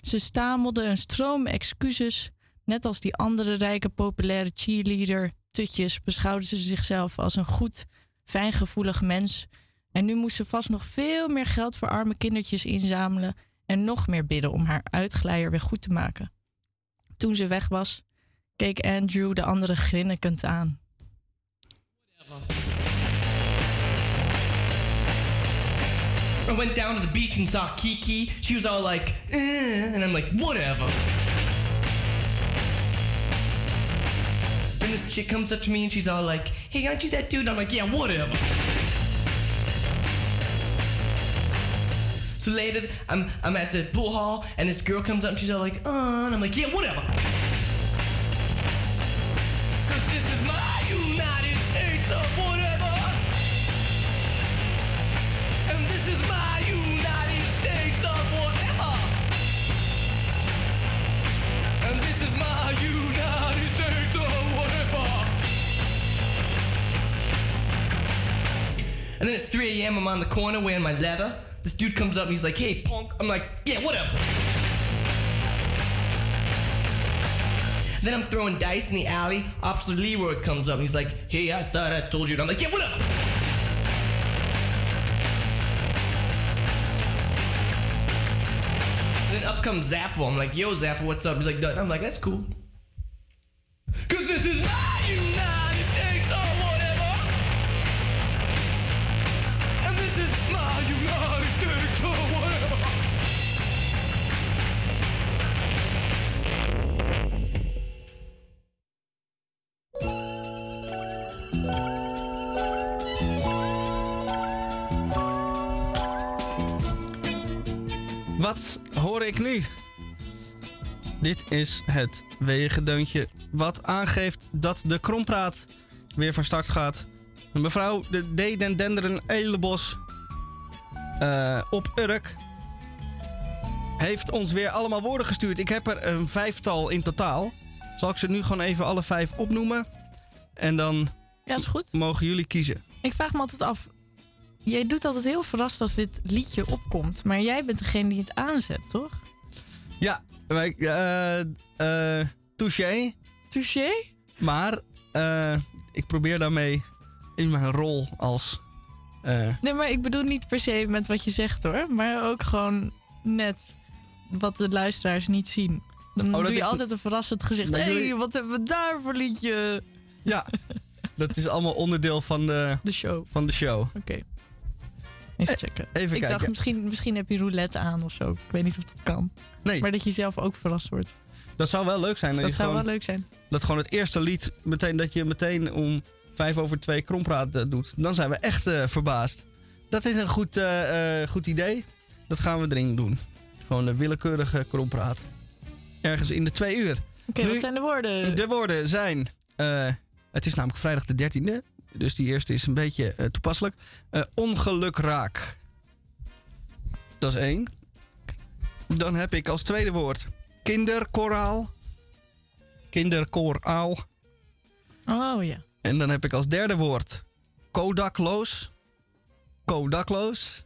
Ze stamelde een stroom excuses. Net als die andere rijke, populaire cheerleader, tutjes, beschouwde ze zichzelf als een goed, fijngevoelig mens. En nu moest ze vast nog veel meer geld voor arme kindertjes inzamelen en nog meer bidden om haar uitglijer weer goed te maken. Toen ze weg was, keek Andrew de andere grinnikend aan. I went down to the beach and saw Kiki. She was all like, eh, and I'm like, whatever. Then this chick comes up to me and she's all like, hey, aren't you that dude? I'm like, yeah, whatever. So later, I'm, I'm at the pool hall and this girl comes up and she's all like, uh, and I'm like, yeah, whatever. Cause this is my United States of whatever. And this is my United States of whatever. And this is my United States of whatever. And then it's 3 a.m. I'm on the corner wearing my leather. This dude comes up and he's like, hey, punk. I'm like, yeah, whatever. Then I'm throwing dice in the alley. Officer Leroy comes up and he's like, hey, I thought I told you. And I'm like, yeah, whatever. And then up comes Zaffo. I'm like, yo, Zaffo, what's up? He's like, "Dud." I'm like, that's cool. Cause this is my Dit is het wegendeuntje wat aangeeft dat de krompraat weer van start gaat. Mevrouw de D. den Denderen Elenbos eh, op Urk heeft ons weer allemaal woorden gestuurd. Ik heb er een vijftal in totaal. Zal ik ze nu gewoon even alle vijf opnoemen? En dan Ja, is goed. mogen jullie kiezen. Ik vraag me altijd af. Jij doet altijd heel verrast als dit liedje opkomt. Maar jij bent degene die het aanzet, toch? Ja, eh eh touché. Touché? Maar eh, ik probeer daarmee in mijn rol als. eh, Nee, maar ik bedoel niet per se met wat je zegt hoor. Maar ook gewoon net wat de luisteraars niet zien. Dan Oh, doe je ik- altijd een verrassend gezicht. Hé, jullie- hey, wat hebben we daar voor liedje? ja, dat is allemaal onderdeel van de, De show. van de show. Oké. Even checken. Eh, Even ik kijken. dacht, misschien, misschien heb je roulette aan of zo. Ik weet niet of dat kan. Nee, Maar dat je zelf ook verrast wordt. dat zou wel leuk zijn. Dat, Dat je zou gewoon, wel leuk zijn. dat gewoon het eerste lied, meteen, dat je meteen om vijf over twee krompraat eh, doet. Dan zijn we echt eh, verbaasd. Dat is een goed, eh, eh, goed idee. Dat gaan we erin doen. Gewoon een willekeurige krompraat. Ergens in de twee uur. Oké, wat zijn de woorden? De woorden zijn. eh, het is namelijk vrijdag de 13e. Dus die eerste is een beetje eh, toepasselijk. Eh, ongelukraak. Dat is één. Dan heb ik als tweede woord kinderkoraal. Kinderkoraal. Oh ja. En dan heb ik als derde woord kodakloos. Kodakloos.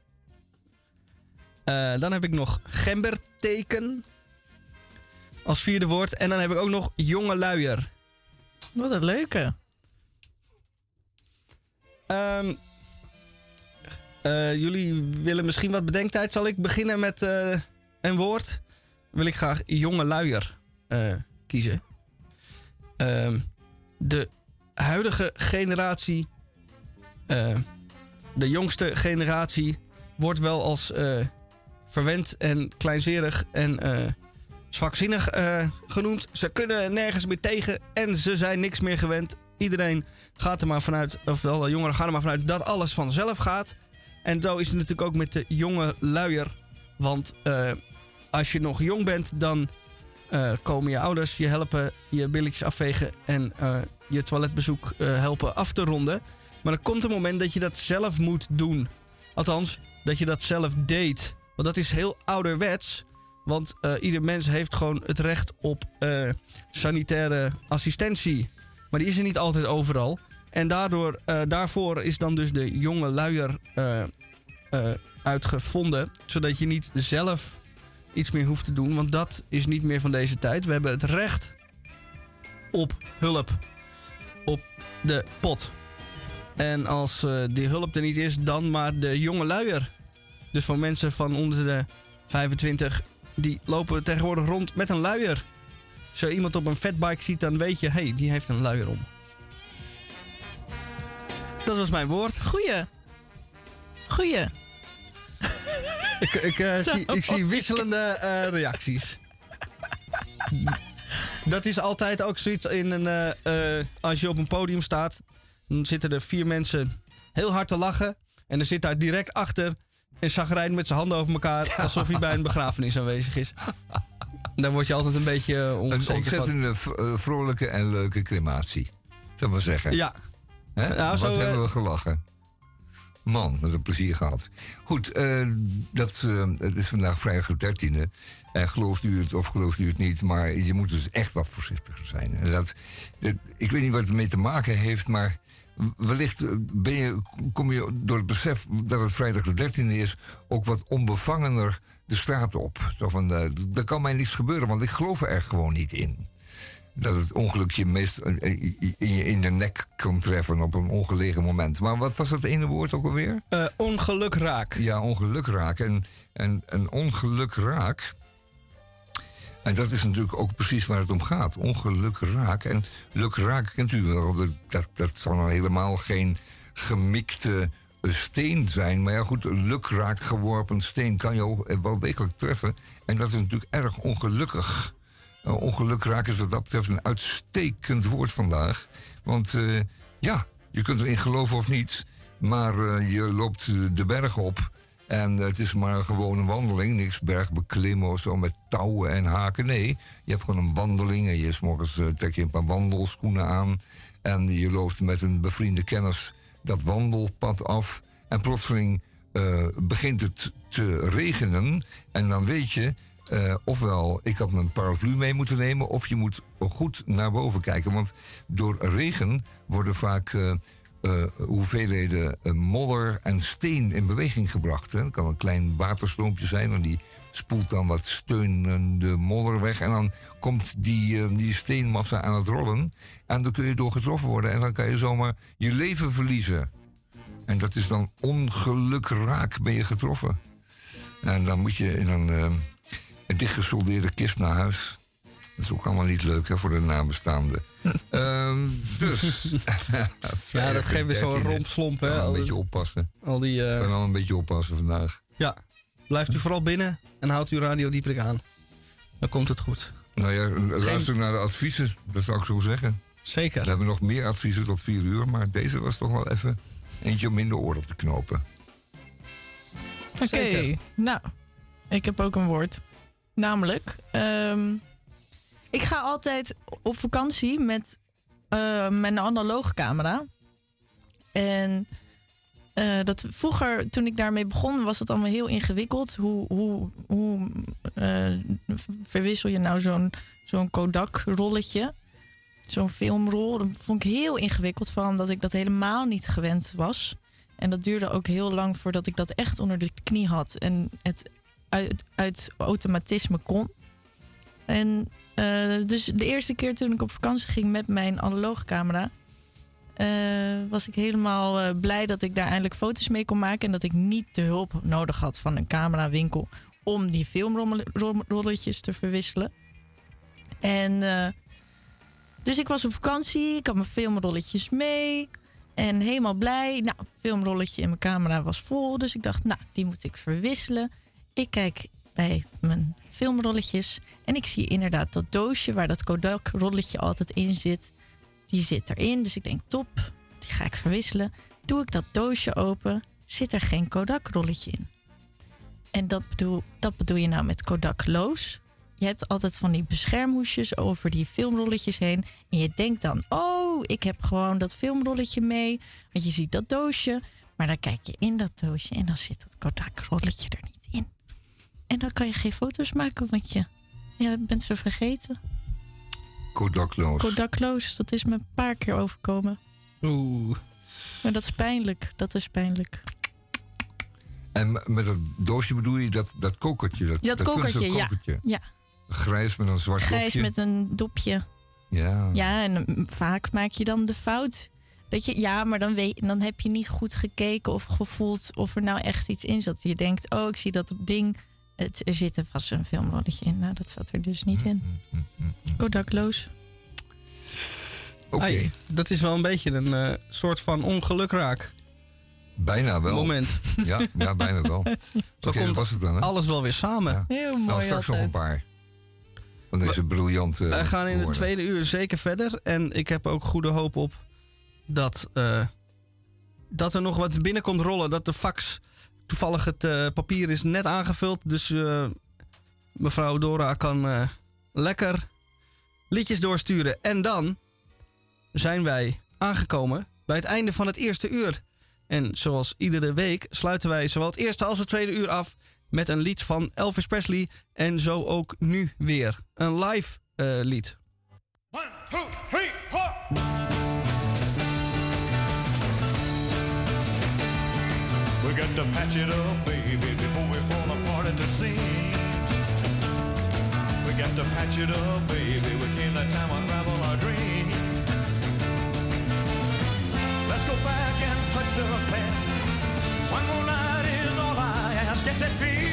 Eh, dan heb ik nog gemberteken. Als vierde woord. En dan heb ik ook nog jonge luier. Wat een leuke. Ehm, eh, jullie willen misschien wat bedenktijd. Zal ik beginnen met eh, een woord? Wil ik graag jonge luier eh, kiezen. Ehm, de huidige generatie, de jongste generatie, wordt wel als verwend en kleinzerig en zwakzinnig genoemd. Ze kunnen nergens meer tegen en ze zijn niks meer gewend. Iedereen gaat er maar vanuit, ofwel de jongeren gaan er maar vanuit dat alles vanzelf gaat. En zo is het natuurlijk ook met de jonge luier. Want eh, als je nog jong bent, dan eh, komen je ouders je helpen je billetjes afvegen en eh, je toiletbezoek helpen af te ronden. Maar er komt een moment dat je dat zelf moet doen. Althans, dat je dat zelf deed. Want dat is heel ouderwets. Want ieder mens heeft gewoon het recht op sanitaire assistentie. Maar die is er niet altijd overal. En daardoor, eh, daarvoor is dan dus de jonge luier eh, eh, uitgevonden. Zodat je niet zelf iets meer hoeft te doen. Want dat is niet meer van deze tijd. We hebben het recht op hulp. Op de pot. En als die hulp er niet is, dan maar de jonge luier. Dus voor mensen van onder de 25, die lopen tegenwoordig rond met een luier. Als je iemand op een fatbike ziet, dan weet je, hé, hey, die heeft een luier om. Dat was mijn woord. Goeie. Goeie. Ik, ik, eh, zie, ik zie wisselende eh, reacties. Dat is altijd ook zoiets in een. eh, als je op een podium staat, dan zitten er vier mensen heel hard te lachen. En er zit daar direct achter een zagrijn met zijn handen over elkaar. Alsof hij bij een begrafenis aanwezig is. Dan word je altijd een beetje eh, Een onzeker van. ontzettende eh, vrolijke en leuke crematie. Zal maar zeggen. Ja, Hè? Nou, Wat zo, eh, hebben we gelachen. Man, met een plezier gehad. Goed, eh, dat, eh, het is vandaag vrijdag de 13e. En gelooft u het of gelooft u het niet, maar je moet dus echt wat voorzichtiger zijn. En dat, dat- ik weet niet wat het ermee te maken heeft, maar wellicht eh, ben je, kom je door het besef dat het vrijdag de 13e is ook wat onbevangener de straat op. Zo van, eh, er kan mij niets gebeuren, want ik geloof er gewoon niet in dat het ongeluk je meest eh, in je in de nek kan treffen op een ongelegen moment. Maar wat was dat ene woord ook alweer? eh, ongeluk raak. Ja, ongeluk raak. En, en een ongeluk raak. En dat is natuurlijk ook precies waar het om gaat. Ongeluk raak. En luk raak kent u wel. Dat, dat, dat zal nou helemaal geen gemikte eh, steen zijn. Maar ja, goed, lukraak geworpen steen kan je eh, wel degelijk treffen. En dat is natuurlijk erg ongelukkig. Uh, ongeluk raak is wat dat betreft een uitstekend woord vandaag. Want eh, ja, je kunt erin geloven of niet. Maar eh, je loopt de berg op. En het is maar een gewone wandeling. Niks bergbeklimmen of zo met touwen en haken. Nee, je hebt gewoon een wandeling. En je 's morgens trek je een paar wandelschoenen aan. En je loopt met een bevriende kennis dat wandelpad af. En plotseling eh, begint het te regenen. En dan weet je, eh, ofwel ik had mijn paraplu mee moeten nemen... of je moet goed naar boven kijken. Want door regen worden vaak eh, hoeveelheden modder en steen in beweging gebracht. Dat kan een klein waterstroompje zijn en die spoelt dan wat steunende modder weg. En dan komt die, eh, die steenmassa aan het rollen. En dan kun je door getroffen worden en dan kan je zomaar je leven verliezen. En dat is dan ongelukraak ben je getroffen. En dan moet je in een, eh, een dichtgesoldeerde kist naar huis. Dat is ook allemaal niet leuk hè, voor de nabestaanden. Ehm, dus. Ja, dat geeft weer zo'n rompslomp. Hè? Ja, een Al, beetje oppassen. al die, Ik kan wel een beetje oppassen vandaag. ja. Blijft u vooral binnen en houdt uw radio dieperik aan. Dan komt het goed. Nou ja, luister naar de adviezen. Dat zou ik zo zeggen. We Zeker. hebben nog meer adviezen tot vier uur. Maar deze was toch wel even eentje om in de oren te knopen. Oké, nou, ik heb ook een woord. Namelijk, ehm, ik ga altijd op vakantie met eh, mijn analoge camera. En eh, dat, vroeger, toen ik daarmee begon, was het allemaal heel ingewikkeld. Hoe, hoe, hoe eh, verwissel je nou zo'n Kodak-rolletje? Zo'n filmrol. Dat vond ik heel ingewikkeld, vooral omdat ik dat helemaal niet gewend was. En dat duurde ook heel lang voordat ik dat echt onder de knie had en het uit, uit automatisme kon. En eh, dus de eerste keer toen ik op vakantie ging met mijn analoge camera, eh, was ik helemaal eh, blij dat ik daar eindelijk foto's mee kon maken en dat ik niet de hulp nodig had van een camerawinkel om die filmrolletjes te verwisselen. En eh, dus ik was op vakantie, ik had mijn filmrolletjes mee. En helemaal blij. Nou, filmrolletje in mijn camera was vol. Dus ik dacht, nou, die moet ik verwisselen. Ik kijk bij mijn filmrolletjes. En ik zie inderdaad dat doosje waar dat Kodak-rolletje altijd in zit. Die zit erin. Dus ik denk, top, die ga ik verwisselen. Doe ik dat doosje open, zit er geen Kodak-rolletje in. En dat bedoel, dat bedoel je nou met Kodak-loos. Je hebt altijd van die beschermhoesjes over die filmrolletjes heen. En je denkt dan, oh, ik heb gewoon dat filmrolletje mee. Want je ziet dat doosje. Maar dan kijk je in dat doosje en dan zit dat Kodak-rolletje er niet in. En dan kan je geen foto's maken, want je, je bent ze vergeten. Kodakloos. Kodakloos, dat is me een paar keer overkomen. Oeh. Maar dat is pijnlijk, dat is pijnlijk. En met dat doosje bedoel je dat, dat kokertje? Dat, Dat kokertje, ja. kokertje. Ja, Grijs met een zwart grijs dopje. met een dopje. Ja. Ja, en vaak maak je dan de fout. Dat je, ja, maar dan, weet, dan heb je niet goed gekeken of gevoeld of er nou echt iets in zat. Je denkt, oh, ik zie dat ding. Het, er zit er vast een filmrolletje in. Nou, dat zat er dus niet in. Kodakloos. Oké, dat is wel een beetje een eh, soort van ongelukraak bijna wel. moment. Ja, ja, bijna wel. Oké, dat komt was het dan. Hè? Alles wel weer samen. Ja. Heel mooi Nou, straks nog een paar. Van deze briljante Wij gaan in het woorden. tweede uur zeker verder. En ik heb ook goede hoop op dat, eh, dat er nog wat binnenkomt rollen. Dat de fax, toevallig het eh, papier is net aangevuld. Dus eh, mevrouw Dora kan eh, lekker liedjes doorsturen. En dan zijn wij aangekomen bij het einde van het eerste uur. En zoals iedere week sluiten wij zowel het eerste als het tweede uur af met een lied van Elvis Presley. En zo ook nu weer. Een live lied. One, two, three, four. We got to patch it up, baby, before we fall apart at the seams. We got to patch it up, baby. We can't let time unravel our dreams. Let's go back and touch the past. One more night is all I ask. Get that feeling,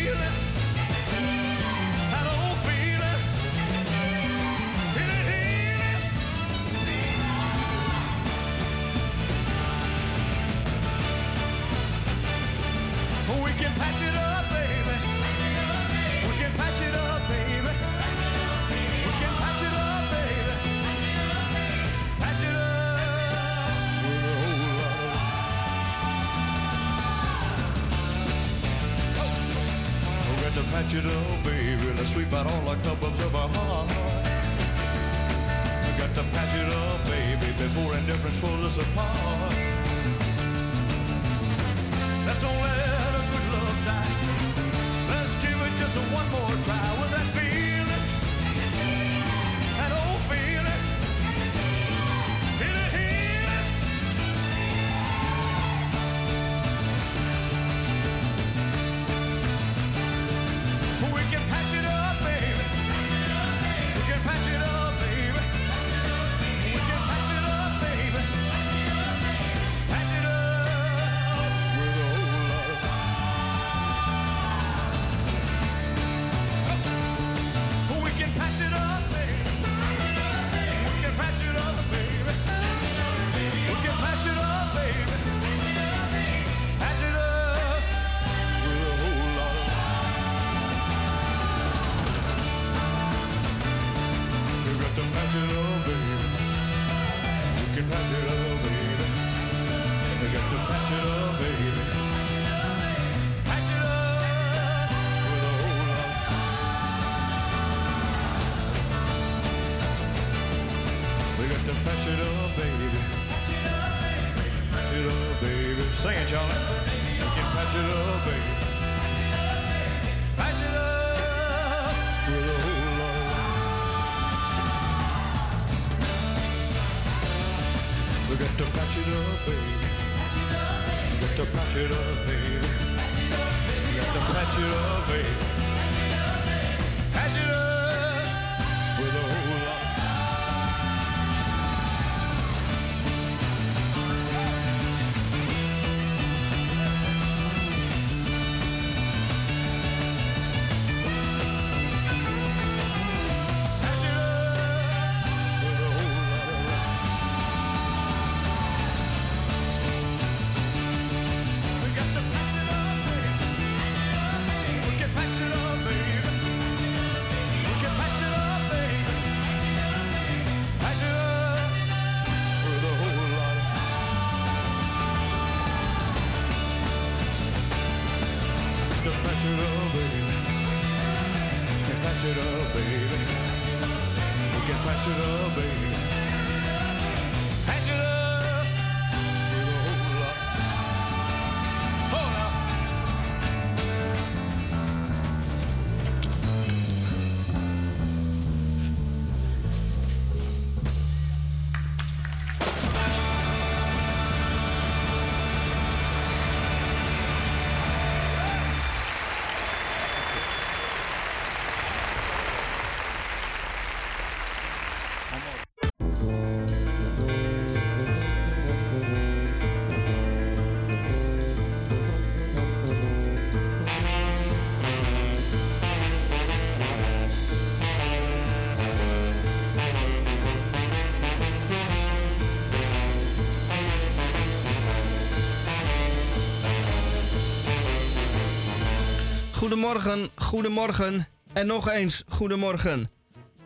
Goedemorgen, goedemorgen en nog eens goedemorgen.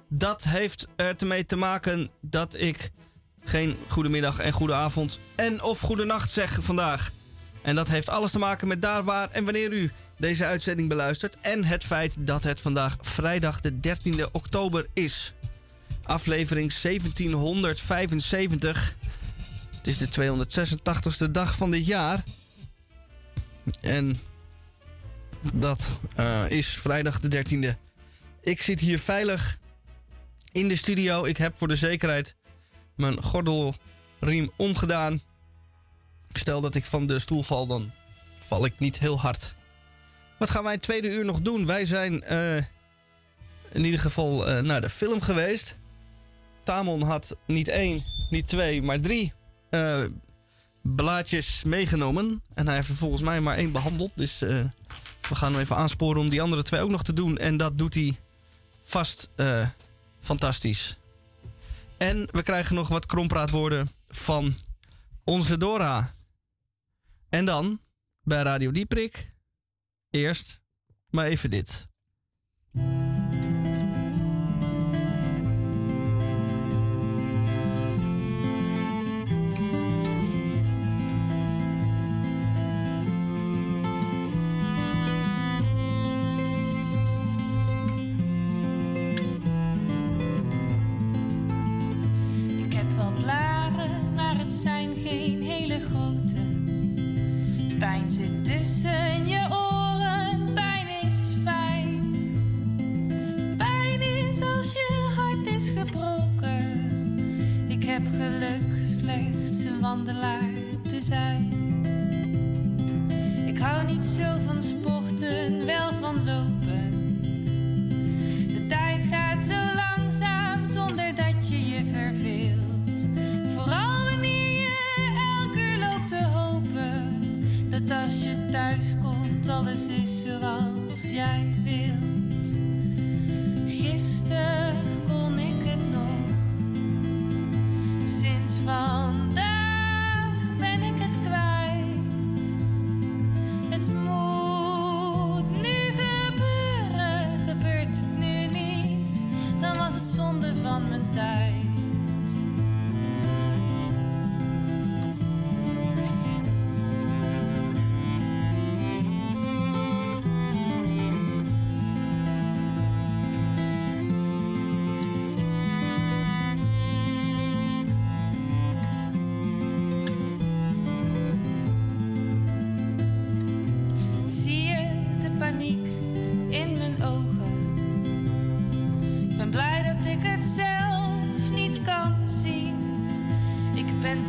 Dat heeft ermee te maken dat ik geen goedemiddag en goede avond en of goede nacht zeg vandaag. En dat heeft alles te maken met daar waar en wanneer u deze uitzending beluistert en het feit dat het vandaag vrijdag de 13e oktober is. Aflevering 1775. Het is de 286ste dag van dit jaar. En dat eh, is vrijdag de 13e. Ik zit hier veilig in de studio. Ik heb voor de zekerheid mijn gordelriem omgedaan. Stel dat ik van de stoel val, dan val ik niet heel hard. Wat gaan wij het tweede uur nog doen? Wij zijn eh, in ieder geval eh, naar de film geweest. Tamon had niet één, niet twee, maar drie blaadjes meegenomen. En hij heeft er volgens mij maar één behandeld. Dus we gaan hem even aansporen om die andere twee ook nog te doen. En dat doet hij vast eh, fantastisch. En we krijgen nog wat krompraatwoorden van onze Dora. En dan bij Radio Dieprik. Eerst maar even dit. Tussen je oren, pijn is fijn. Pijn is als je hart is gebroken. Ik heb geluk slechts een wandelaar te zijn. Ik hou niet zo van sporten, wel van lopen. Komt alles is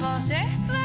was echt leuk.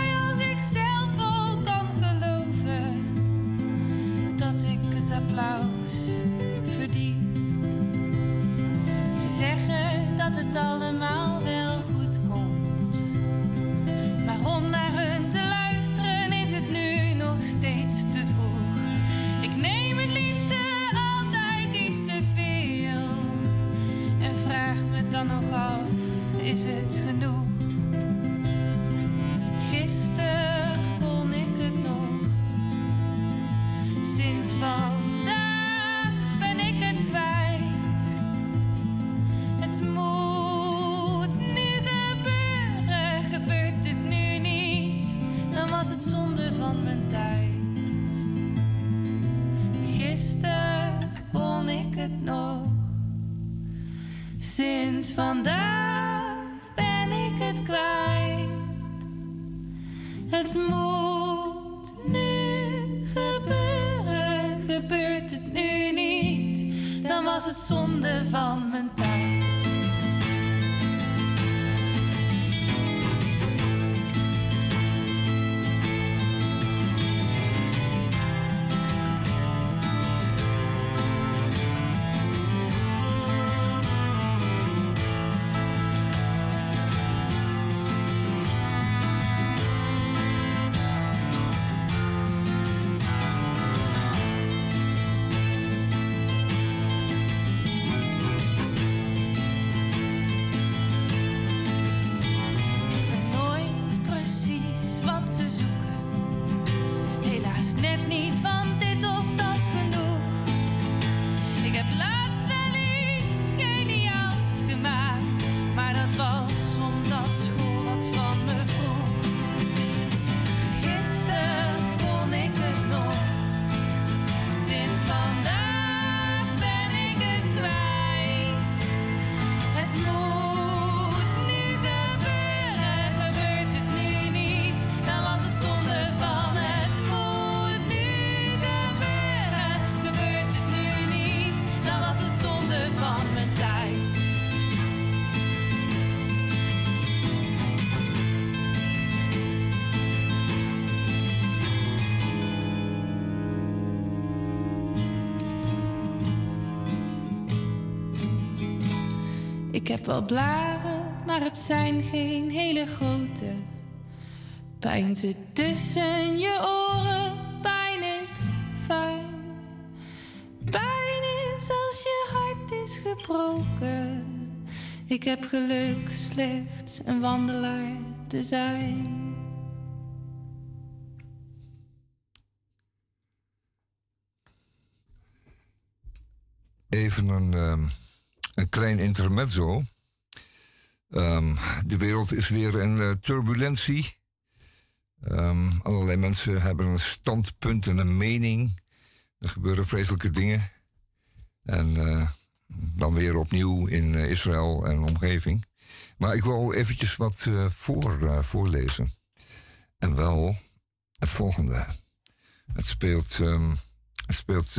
Wel blaren, maar het zijn geen hele grote. Pijn zit tussen je oren, pijn is fijn. Pijn is als je hart is gebroken. Ik heb geluk slechts een wandelaar te zijn. Even een, ehm, een klein intermezzo. Ehm, de wereld is weer in eh, turbulentie. Ehm, allerlei mensen hebben een standpunt en een mening. Er gebeuren vreselijke dingen. En eh, dan weer opnieuw in eh, Israël en omgeving. Maar ik wil eventjes wat voor, voorlezen. En wel het volgende. Het speelt, ehm, het speelt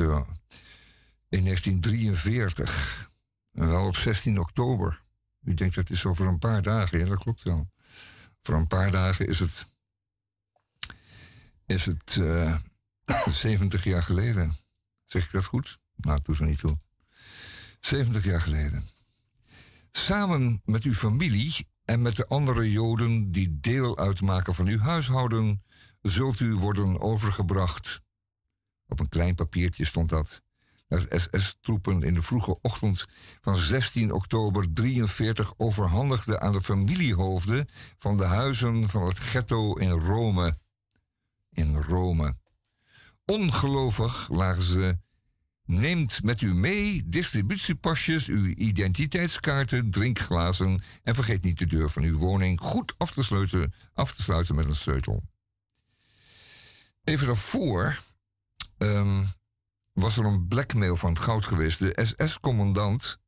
in 1943. En wel op 16 oktober. U denkt dat is over een paar dagen. Ja, dat klopt wel. Voor een paar dagen is het. Is het eh 70 jaar geleden. Zeg ik dat goed? Nou, het doet er niet toe. 70 jaar geleden. Samen met uw familie en met de andere Joden die deel uitmaken van uw huishouden, zult u worden overgebracht. Op een klein papiertje stond dat. Naar SS-troepen in de vroege ochtend van 16 oktober 43 overhandigden aan de familiehoofden van de huizen van het ghetto in Rome. In Rome. Ongelovig lagen ze. Neemt met u mee distributiepasjes, uw identiteitskaarten, drinkglazen en vergeet niet de deur van uw woning goed af te sluiten, af te sluiten met een sleutel. Even daarvoor ehm, was er een blackmail van het goud geweest. De SS-commandant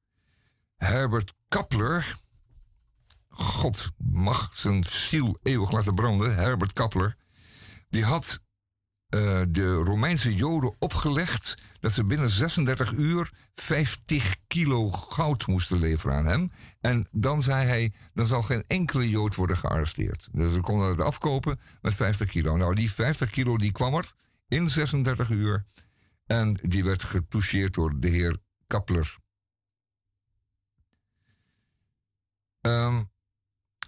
Herbert Kappler, God mag zijn ziel eeuwig laten branden, Herbert Kappler, die had eh, de Romeinse Joden opgelegd dat ze binnen 36 uur 50 kilo goud moesten leveren aan hem. En dan zei hij, dan zal geen enkele Jood worden gearresteerd. Dus ze konden het afkopen met 50 kilo. Nou, die 50 kilo die kwam er in 36 uur. En die werd getoucheerd door de heer Kappler. Ehm,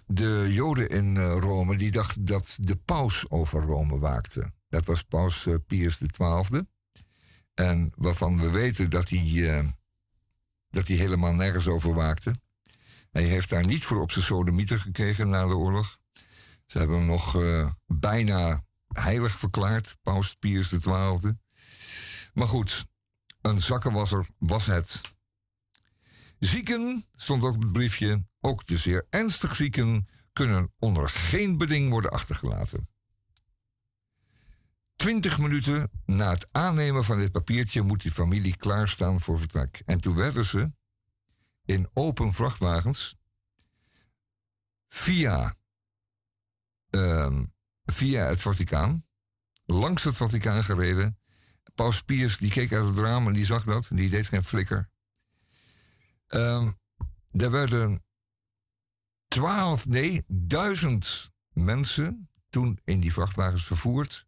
de Joden in eh, Rome die dachten dat de paus over Rome waakte. Dat was paus eh, Pius XII. En waarvan we weten dat hij, eh, dat hij helemaal nergens over waakte. Hij heeft daar niet voor op zijn sodemieter gekregen na de oorlog. Ze hebben hem nog bijna heilig verklaard, paus Pius XII. Maar goed, een zakkenwasser was het. Zieken, stond ook op het briefje, ook de zeer ernstig zieken kunnen onder geen beding worden achtergelaten. Twintig minuten na het aannemen van dit papiertje moet die familie klaarstaan voor vertrek. En toen werden ze in open vrachtwagens via, ehm, via het Vaticaan, langs het Vaticaan gereden. Paus Pius die keek uit het raam en die zag dat, die deed geen flikker. Ehm er werden twaalf, nee, duizend mensen toen in die vrachtwagens vervoerd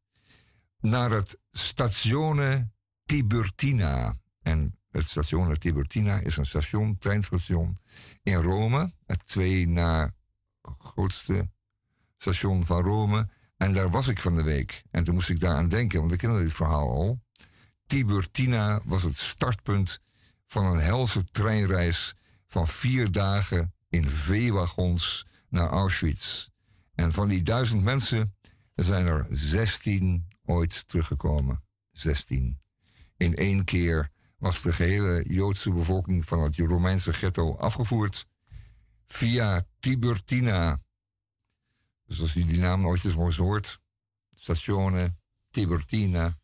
naar het Stazione Tiburtina. En het Stazione Tiburtina is een station, treinstation in Rome. Het twee na grootste station van Rome. En daar was ik van de week. En toen moest ik daaraan denken, want ik kende dit verhaal al. Tiburtina was het startpunt van een helse treinreis van vier dagen in veewagons naar Auschwitz. En van die duizend mensen zijn er 16 ooit teruggekomen. 16. In één keer was de gehele Joodse bevolking van het Romeinse ghetto afgevoerd via Tiburtina. Dus als u die naam nooit eens hoort, Statione Tiburtina,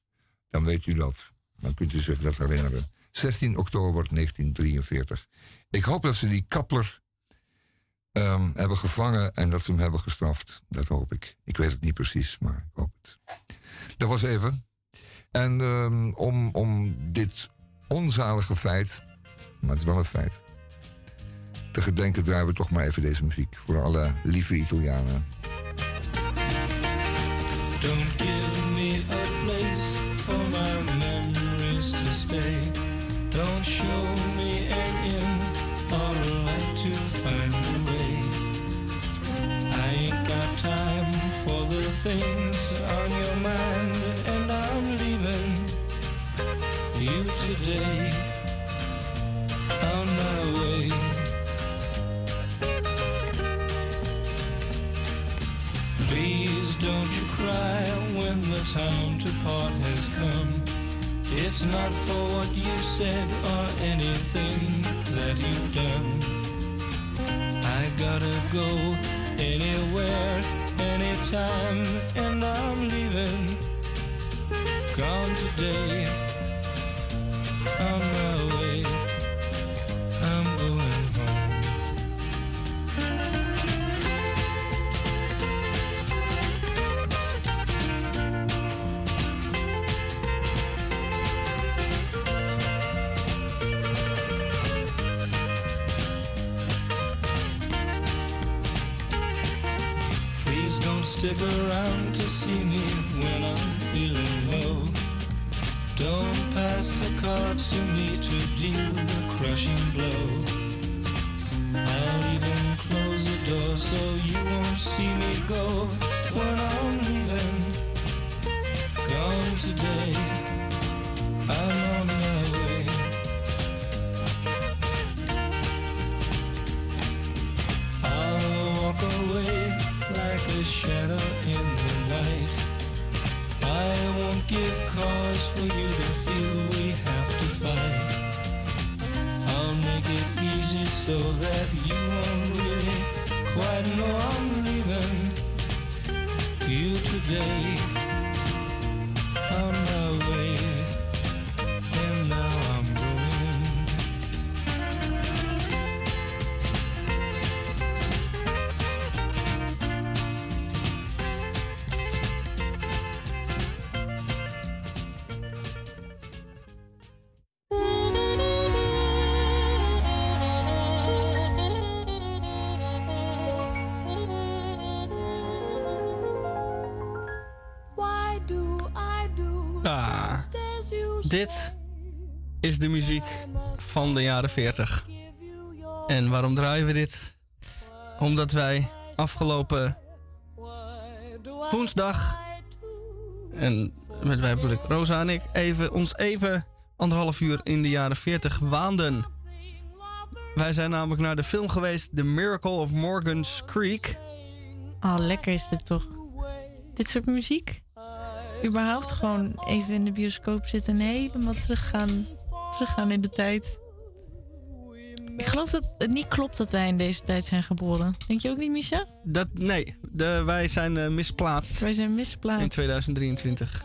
dan weet u dat. Dan kunt u zich dat herinneren. 16 oktober 1943. Ik hoop dat ze die kapper ehm, hebben gevangen en dat ze hem hebben gestraft. Dat hoop ik. Ik weet het niet precies, maar ik hoop het. Dat was even. En ehm, om, om dit onzalige feit, maar het is wel een feit, te gedenken draaien we toch maar even deze muziek voor alle lieve Italianen. Not for what you said or anything that you've done. I gotta go anywhere, anytime, and I'm leaving. Gone today, on stick around to see me when I'm feeling low. Don't pass the cards to me to deal the crushing blow. I'll even close the door so you won't see me go when I'm leaving. Gone today, today. Is de muziek van de jaren 40. En waarom draaien we dit? Omdat wij afgelopen woensdag, en met wij bedoel ik Rosa en ik, even, ons even anderhalf uur in de jaren 40 waanden. Wij zijn namelijk naar de film geweest The Miracle of Morgan's Creek. Oh, lekker is dit toch? Dit soort muziek? Überhaupt gewoon even in de bioscoop zitten en helemaal teruggaan, teruggaan in de tijd. Ik geloof dat het niet klopt dat wij in deze tijd zijn geboren. Denk je ook niet, Misha? Dat, nee, de, wij zijn eh, misplaatst Wij zijn in misplaatst. 2023.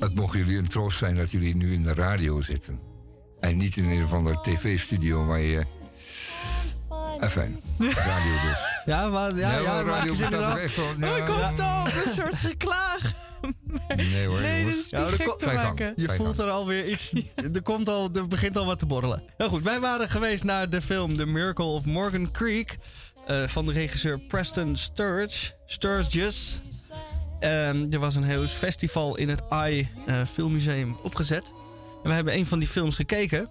Het mocht jullie een troost zijn dat jullie nu in de radio zitten. En niet in een of andere tv-studio waar je... Enfin, radio dus. Ja, maar, ja, ja, radio bestaat toch echt wel... Oh, Ja, komt al een soort geklaag. Nee hoor, Nee, dit is Ja, niet gek komt- te Ga je gang. maken. Je voelt gang. er alweer iets. Er, komt al, er begint al wat te borrelen. Heel goed, wij waren geweest naar de film The Miracle of Morgan Creek. eh, van de regisseur Preston Sturge. Sturges. En er was een heel festival in het AI eh, Filmmuseum opgezet. En we hebben een van die films gekeken.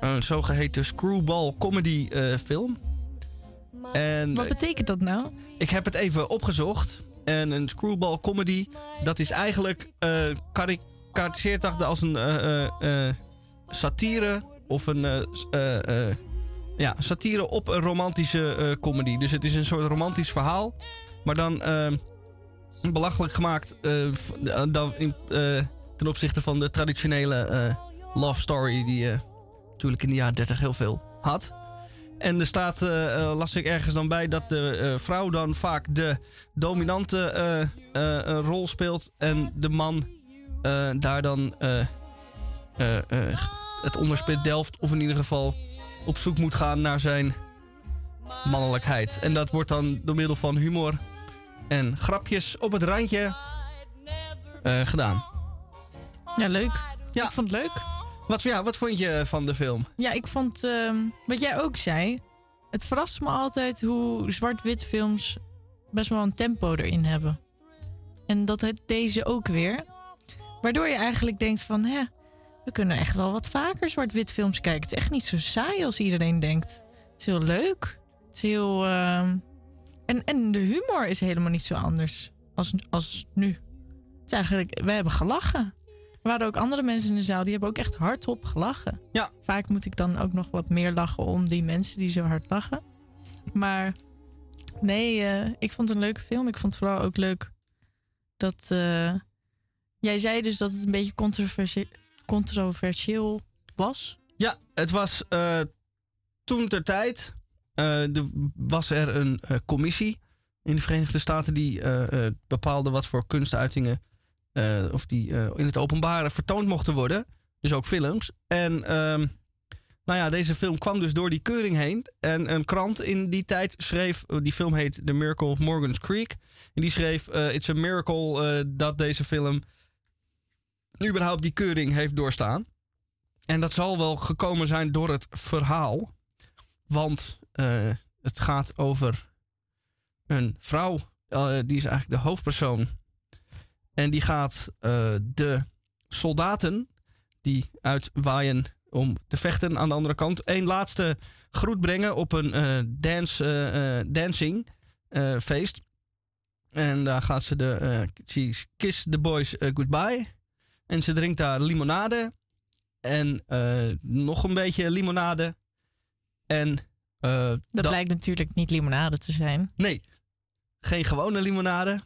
Een zogeheten screwball comedy eh, film. En Wat betekent dat nou? ik heb het even opgezocht. En een screwball comedy, dat is eigenlijk dacht als een eh, eh, satire of een ja, satire op een romantische comedy. Dus het is een soort romantisch verhaal, maar dan belachelijk gemaakt dan in, ten opzichte van de traditionele love story die natuurlijk in de jaren 30 heel veel had. En er staat, eh, eh, las ik ergens dan bij, dat de eh, vrouw dan vaak de dominante rol speelt. En de man daar dan het onderspit delft. Of in ieder geval op zoek moet gaan naar zijn mannelijkheid. En dat wordt dan door middel van humor en grapjes op het randje gedaan. Ja, leuk. Ja. Ik vond het leuk. Wat, ja, wat vond je van de film? Ja, ik vond, ehm, wat jij ook zei, het verrast me altijd hoe zwart-wit films best wel een tempo erin hebben. En dat het deze ook weer. Waardoor je eigenlijk denkt van, hè, we kunnen echt wel wat vaker zwart-wit films kijken. Het is echt niet zo saai als iedereen denkt. Het is heel leuk. Het is heel... ehm, en, en de humor is helemaal niet zo anders als, als nu. Het is eigenlijk, we hebben gelachen. Er waren ook andere mensen in de zaal die hebben ook echt hardop gelachen. Ja. Vaak moet ik dan ook nog wat meer lachen om die mensen die zo hard lachen. Maar nee, eh, ik vond het een leuke film. Ik vond het vooral ook leuk dat. eh, jij zei dus dat het een beetje controversie- controversieel was. Ja, het was eh, toen ter tijd. de, was er een commissie in de Verenigde Staten die bepaalde wat voor kunstuitingen. Eh, of die eh, in het openbare vertoond mochten worden. Dus ook films. En ehm, nou ja, deze film kwam dus door die keuring heen. En een krant in die tijd schreef. eh, Die film heet The Miracle of Morgan's Creek. En die schreef: It's a miracle dat deze film. überhaupt die keuring heeft doorstaan. En dat zal wel gekomen zijn door het verhaal. Want het gaat over een vrouw. die is eigenlijk de hoofdpersoon. En die gaat eh, de soldaten die uitwaaien om te vechten aan de andere kant. een laatste groet brengen op een eh, dance, eh, dancing feest. En daar gaat ze de kiss the boys goodbye. En ze drinkt daar limonade. En nog een beetje limonade. En Dat dan- blijkt natuurlijk niet limonade te zijn. Nee, geen gewone limonade.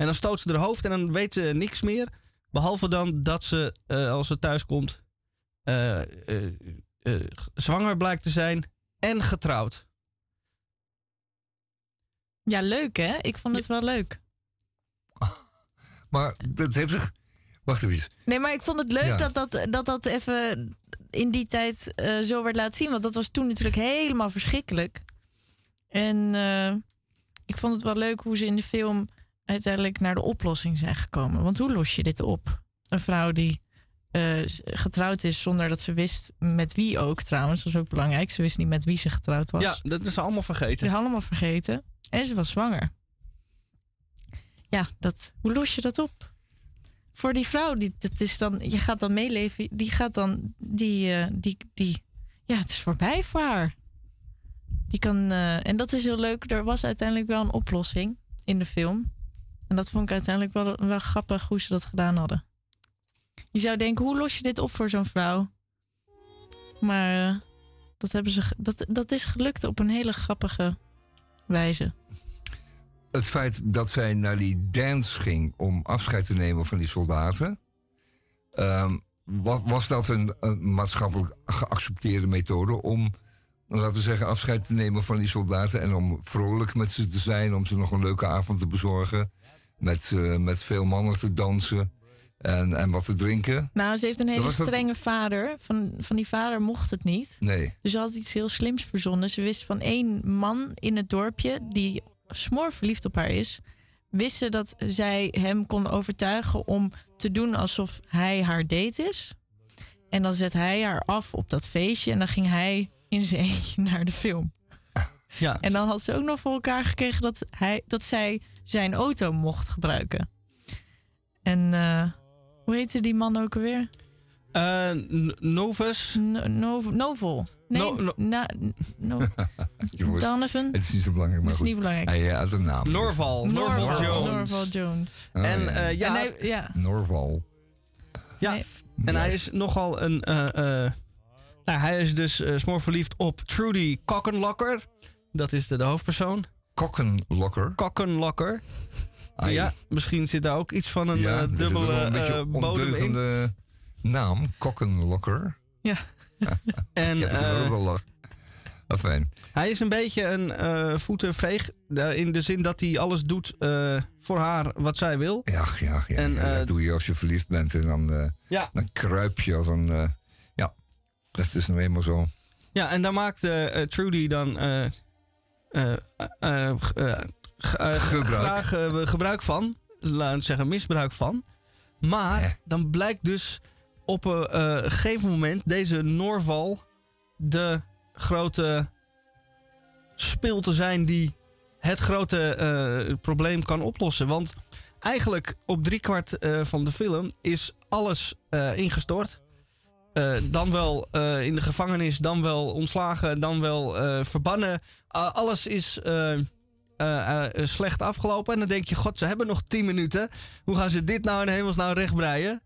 En dan stoot ze haar hoofd en dan weet ze niks meer. Behalve dan dat ze, eh, als ze thuis komt, eh, eh, zwanger blijkt te zijn en getrouwd. Ja, leuk hè? Ik vond het wel leuk. Maar dat heeft zich... Wacht even. Nee, maar ik vond het leuk Ja. dat, dat, dat dat even in die tijd eh, zo werd laten zien. Want dat was toen natuurlijk helemaal verschrikkelijk. En eh, ik vond het wel leuk hoe ze in de film uiteindelijk naar de oplossing zijn gekomen. Want hoe los je dit op? Een vrouw die eh, getrouwd is zonder dat ze wist met wie ook trouwens. Dat is ook belangrijk. Ze wist niet met wie ze getrouwd was. Ja, dat is allemaal Ze vergeten. allemaal vergeten. En ze was zwanger. Ja, dat, hoe los je dat op? voor die vrouw, die, dat is dan, je gaat dan meeleven, die gaat dan, die, eh, die, die, ja, het is voorbij voor haar. Die kan, eh, en dat is heel leuk. Er was uiteindelijk wel een oplossing in de film. En dat vond ik uiteindelijk wel, wel grappig hoe ze dat gedaan hadden. Je zou denken, hoe los je dit op voor zo'n vrouw? Maar eh, dat, hebben ze, dat, dat is gelukt op een hele grappige wijze. Het feit dat zij naar die dance ging om afscheid te nemen van die soldaten. ehm, wa- was dat een, een maatschappelijk geaccepteerde methode om, laten we zeggen, afscheid te nemen van die soldaten en om vrolijk met ze te zijn, om ze nog een leuke avond te bezorgen, met, eh, met veel mannen te dansen en, en wat te drinken? Nou, ze heeft een hele dat- strenge vader. Van, van die vader mocht het niet. Nee. Dus ze had iets heel slims verzonnen. Ze wist van één man in het dorpje die smoor verliefd op haar is. Wist ze dat zij hem kon overtuigen om te doen alsof hij haar date is. En dan zet hij haar af op dat feestje en dan ging hij in zijn eentje naar de film. Ja. En dan had ze ook nog voor elkaar gekregen dat, hij, dat zij zijn auto mocht gebruiken. En eh, hoe heette die man ook alweer? Eh, N- Novus. No, Nov- Novel. Nee, No- no- na, no, Jongens, Donovan. Het is niet zo belangrijk, maar Dat is goed. niet belangrijk. Hij had een naam. Norval. Norval, Norval Jones. Norval Jones. Oh, en ja. eh, ja, En hij, ja. Norval. ja. En hij is nogal een. eh, eh, nou, hij is dus eh smoor verliefd op Trudy Kokkenlokker. Dat is de, de hoofdpersoon. Kokkenlokker. Kokkenlokker. Ai. Ja, misschien zit daar ook iets van een Ja, eh, dubbele een beetje eh, bodem in. naam. Kokkenlokker. Ja. En Ik heb het eh, wel wel lach. Fijn. hij is een beetje een eh voetenveeg. In de zin dat hij alles doet voor haar wat zij wil. Ja, ja, ja. En, ja, dat doe je als je verliefd bent. En dan, Ja. dan kruip je als een... ja, dat is nou eenmaal zo. Ja, en daar maakt Trudy dan graag eh, gebruik van. Laat ik zeggen, misbruik van. Maar Eh. dan blijkt dus op een eh, gegeven moment deze Norval de grote speel te zijn die het grote eh, probleem kan oplossen. Want eigenlijk op driekwart eh van de film is alles eh, ingestort. Eh, dan wel eh, in de gevangenis, dan wel ontslagen, dan wel eh, verbannen. Alles is slecht afgelopen. En dan denk je, god, ze hebben nog 10 minuten. Hoe gaan ze dit nou in hemelsnaam rechtbreien?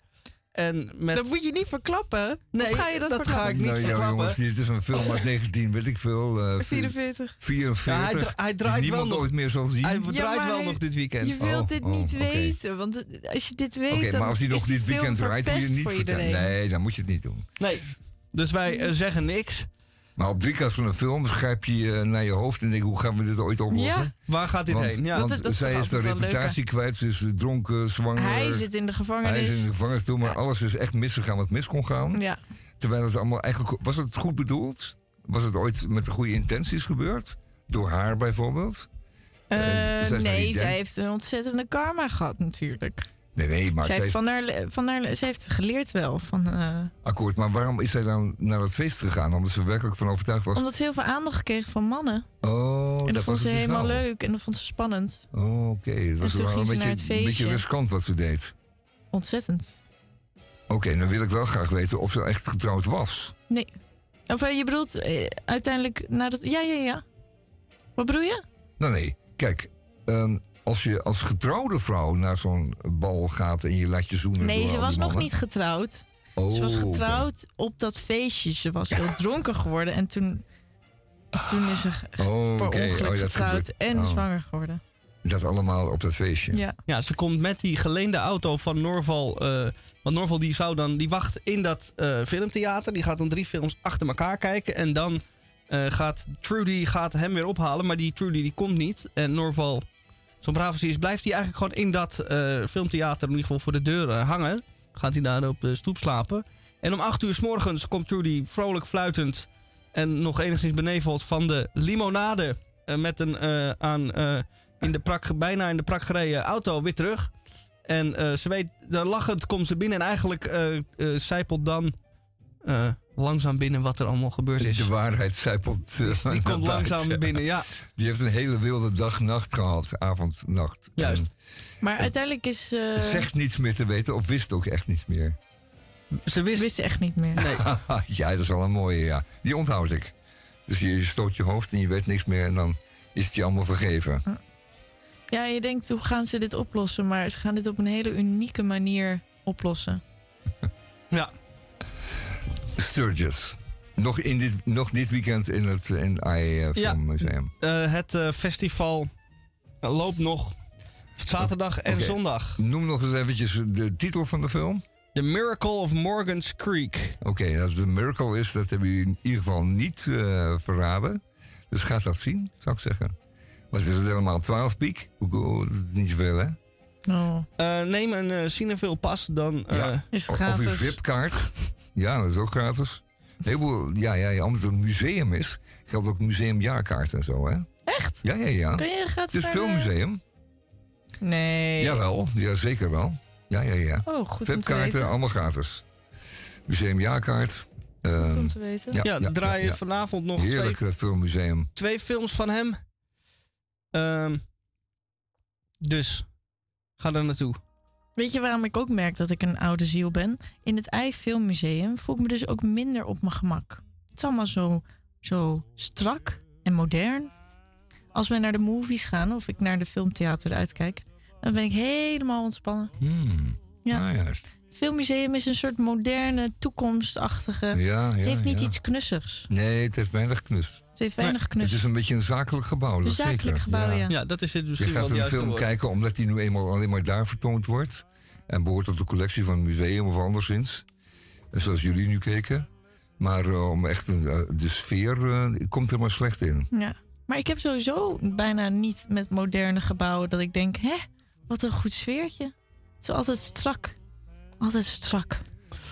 En met... Dat moet je niet verklappen. Nee, Of ga je dat, dat ga ik niet nou ja, verklappen. jongens, dit is een film uit 19, weet ik veel. eh, 44. 44. Ja, hij dra- hij die draait niemand wel nog- ooit meer zal zien. Hij Ja, draait wel hij- nog dit weekend. Je wilt Oh, dit oh, niet weten. Want als je dit weet, Oké, dan maar als hij nog dit film weekend draait, moet je het verpest niet voor vertellen. Nee, dan moet je het niet doen. Nee. Dus wij eh, zeggen niks. Maar op drie kast van een film grijp je eh, naar je hoofd en denk hoe gaan we dit ooit oplossen? Ja. Waar gaat dit want, heen? Ja. want Dat- dat is zij toch is de reputatie kwijt, ze is eh, dronken, zwanger. Hij zit in de Hij gevangenis. is in de gevangenis maar Ja. alles is echt misgegaan wat mis kon gaan. Ja. Terwijl het allemaal eigenlijk... Was het goed bedoeld? Was het ooit met de goede intenties gebeurd? Door haar bijvoorbeeld? Eh, zij nee, zij heeft een ontzettende karma gehad natuurlijk. Nee, nee, maar zij heeft van haar, van haar, ze heeft het geleerd wel. Van, eh, akkoord. Maar waarom is zij dan naar dat feest gegaan? Omdat ze werkelijk van overtuigd was... omdat ze heel veel aandacht kreeg van mannen. Oh, en dat, vond ze dus helemaal leuk en dat vond ze spannend. Oh, oké. Het was wel een ze beetje, naar het een beetje riskant wat ze deed. Ontzettend. Oké, dan wil ik wel graag weten of ze echt getrouwd was. Nee. Of eh, je bedoelt eh, uiteindelijk na dat. Ja, ja, ja. Wat bedoel je? Nou nee, kijk. ehm, als je als getrouwde vrouw naar zo'n bal gaat en je laat je zoenen Nee, door ze al was nog niet getrouwd. Oh, ze was getrouwd op dat feestje. Ze was heel dronken geworden en toen, toen is ze Oh, per oké. ongeluk Oh, dat getrouwd en Oh. zwanger geworden. Dat allemaal op dat feestje. Ja. Ja, ze komt met die geleende auto van Norval. eh, want Norval die zou dan, die wacht in dat eh, filmtheater. Die gaat dan drie films achter elkaar kijken. En dan eh, gaat Trudy gaat hem weer ophalen. Maar die Trudy die komt niet. En Norval, zo'n hij is, blijft hij eigenlijk gewoon in dat eh, filmtheater in ieder geval voor de deur eh, hangen. Gaat hij daar op de stoep slapen. En om acht uur s morgens komt Trudy vrolijk fluitend en nog enigszins beneveld van de limonade eh, met een aan in de prak, bijna in de prak gereden auto weer terug. En ze weet, lachend komt ze binnen en eigenlijk zijpelt dan langzaam binnen wat er allemaal gebeurd is. De waarheid zijpelt. eh, Die naar komt langzaam binnen, ja. Die heeft een hele wilde dag-nacht gehad. Avond, nacht. Juist. En Maar uiteindelijk is... eh zegt niets meer te weten of wist ook echt niets meer. Ze wist... wist echt niet meer. Nee. ja, dat is wel een mooie, ja. Die onthoud ik. Dus je, je stoot je hoofd en je weet niks meer en dan is het je allemaal vergeven. Ja, je denkt, hoe gaan ze dit oplossen? Maar ze gaan dit op een hele unieke manier oplossen. Ja. Sturgis. Nog, in dit, nog dit weekend in het in IAF Ja. Filmmuseum. Eh, het eh, festival loopt nog zaterdag en zondag. Noem nog eens eventjes de titel van de film. The Miracle of Morgan's Creek. Oké, als de miracle is, dat hebben jullie in ieder geval niet eh, verraden. Dus ga dat zien, zou ik zeggen. Wat is het helemaal? 12 piek? Niet zoveel, hè? Oh. Eh, neem een eh Cineville pas, dan... eh, Ja. Is het Of uw gratis? VIP-kaart. ja, dat is ook gratis. Een heleboel, ja, ja, ja, omdat het een museum is, geldt ook museumjaarkaart en zo, hè? Echt? Ja, ja, ja. Kun je gratis Het is naar veel de- museum. Nee. Jawel, ja, zeker wel. Ja, ja, ja. Oh, goed om te VIP-kaarten, allemaal gratis. Museumjaarkaart. ehm, Goed om te weten. ja, draai je vanavond nog Heerlijk twee, eh, filmmuseum. twee films van hem. Ehm, dus, ga daar naartoe. Weet je waarom ik ook merk dat ik een oude ziel ben? In het Ei Filmmuseum voel ik me dus ook minder op mijn gemak. Het is allemaal zo, zo strak en modern. Als wij naar de movies gaan of ik naar de filmtheater uitkijk, dan ben ik helemaal ontspannen. Hmm. Ja. Ah, juist. Filmmuseum is een soort moderne, toekomstachtige. Ja, ja, het heeft niet ja. iets knussigs. Nee, het heeft weinig knus. Het heeft weinig knus. Het is een beetje een zakelijk gebouw. Een zakelijk zeker. gebouw, ja. Ja, dat is het Je misschien wel gaat het een film kijken omdat die nu eenmaal alleen maar daar vertoond wordt. En behoort tot de collectie van het museum of anderszins. En Zoals jullie nu keken. Maar eh, om echt een, eh, de sfeer eh, komt er maar slecht in. Ja. Maar ik heb sowieso bijna niet met moderne gebouwen dat ik denk, hè, wat een goed sfeertje. Het is altijd strak. Altijd strak.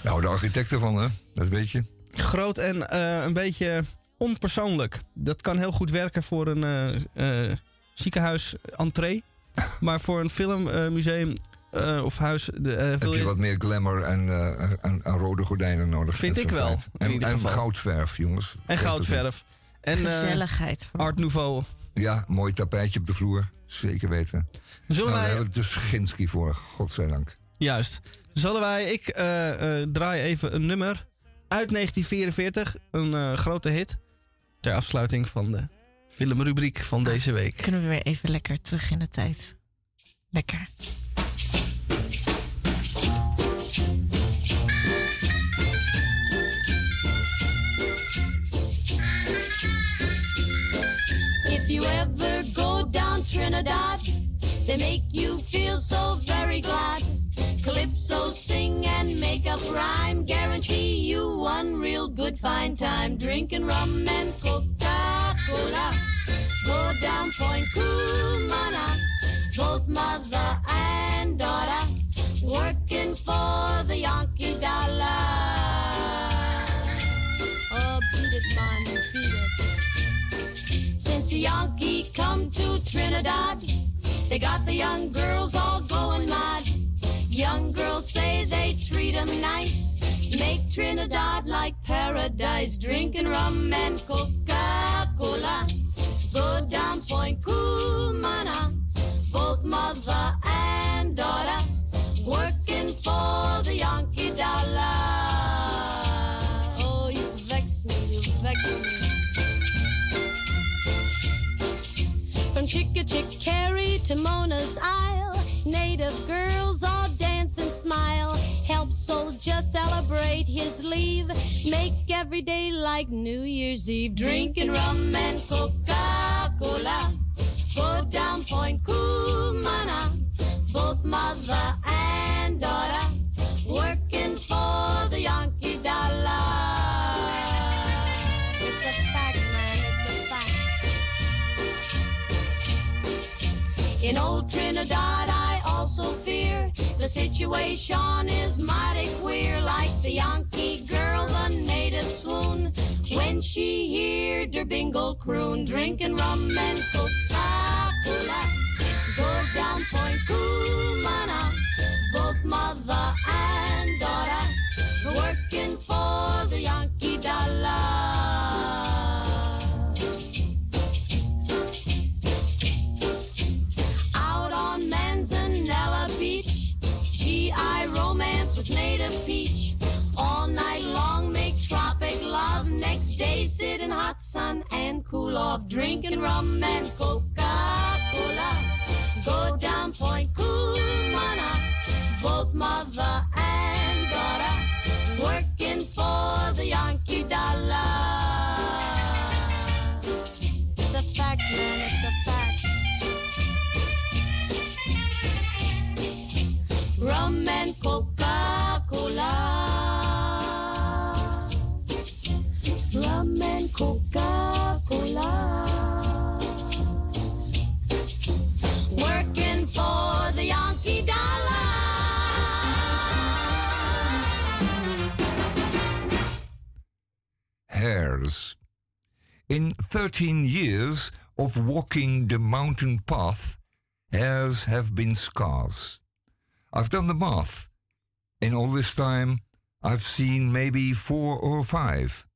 Nou, de architect ervan, hè? Dat weet je. Groot en eh, een beetje onpersoonlijk. Dat kan heel goed werken voor een eh eh ziekenhuis entree. maar voor een filmmuseum eh, of huis... De, eh, Heb wil je je wat meer glamour en, eh, en, en rode gordijnen nodig. Vind ik wel, En, en goudverf, jongens. En goudverf. En eh, Gezelligheid. Art Nouveau. Ja, mooi tapijtje op de vloer. Zeker weten. Zullen nou, daar hebben we dus Ginski voor, godzijdank. Juist. Zullen wij... Ik eh eh, draai even een nummer uit 1944. Een eh, grote hit. Ter afsluiting van de filmrubriek van deze week. Kunnen we weer even lekker terug in de tijd. Lekker. If you ever go down Trinidad, they make you feel so very glad. Calypso sing and make up rhyme, guarantee you one real good fine time. Drinking rum and Coca-Cola, go down Point Cumana, both mother and daughter, working for the Yankee dollar. Oh, beat it, man, beat it. Since the Yankee come to Trinidad, they got the young girls all going mad. Young girls say they treat 'em nice, make Trinidad like paradise, drinking rum and Coca-Cola. Go down Point Cumana, both mother and daughter, working for the Yankee dollar. Oh, you vex me, you vex me. From Chickachickarry to Mona's Isle, native girls all dance and smile. Help soldier celebrate his leave. Make every day like New Year's Eve. Drinking rum and Coca-Cola. Go down Point Cumana. Both mother and daughter working for the Yankee dollar. In old Trinidad, situation is mighty queer. Like the Yankee girl, the native swoon when she heard her bingle croon, drinking rum and Coca-Cola. Go down Point Cumana, both mother and daughter, working for the Yankee hot sun and cool off drinking rum and Coca-Cola. Go down Point Cumana, both mother and daughter, working for the Yankee dollar. It's a fact, man, it's a fact. Rum and Coca-Cola. Coca-Cola. Working for the Yankee dollar. Hares. In 13 years of walking the mountain path, hares have been scarce. I've done the math. In all this time, I've seen maybe four or five.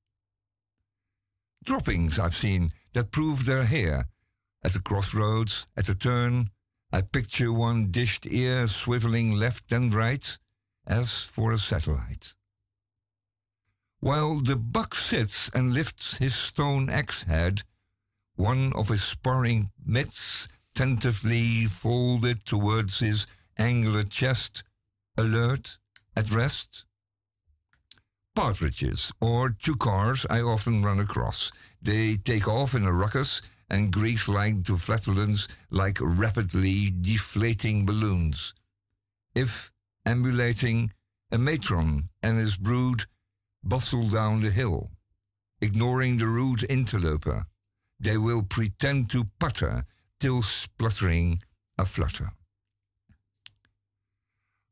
Droppings I've seen that prove their hair. At the crossroads, at the turn, I picture one dished ear swiveling left and right, as for a satellite. While the buck sits and lifts his stone axe head, one of his sparring mitts tentatively folded towards his angular chest, alert, at rest. Partridges or chukars I often run across. They take off in a ruckus and grease like to flatulence like rapidly deflating balloons. If, ambulating, a matron and his brood bustle down the hill, ignoring the rude interloper, they will pretend to putter till spluttering a flutter.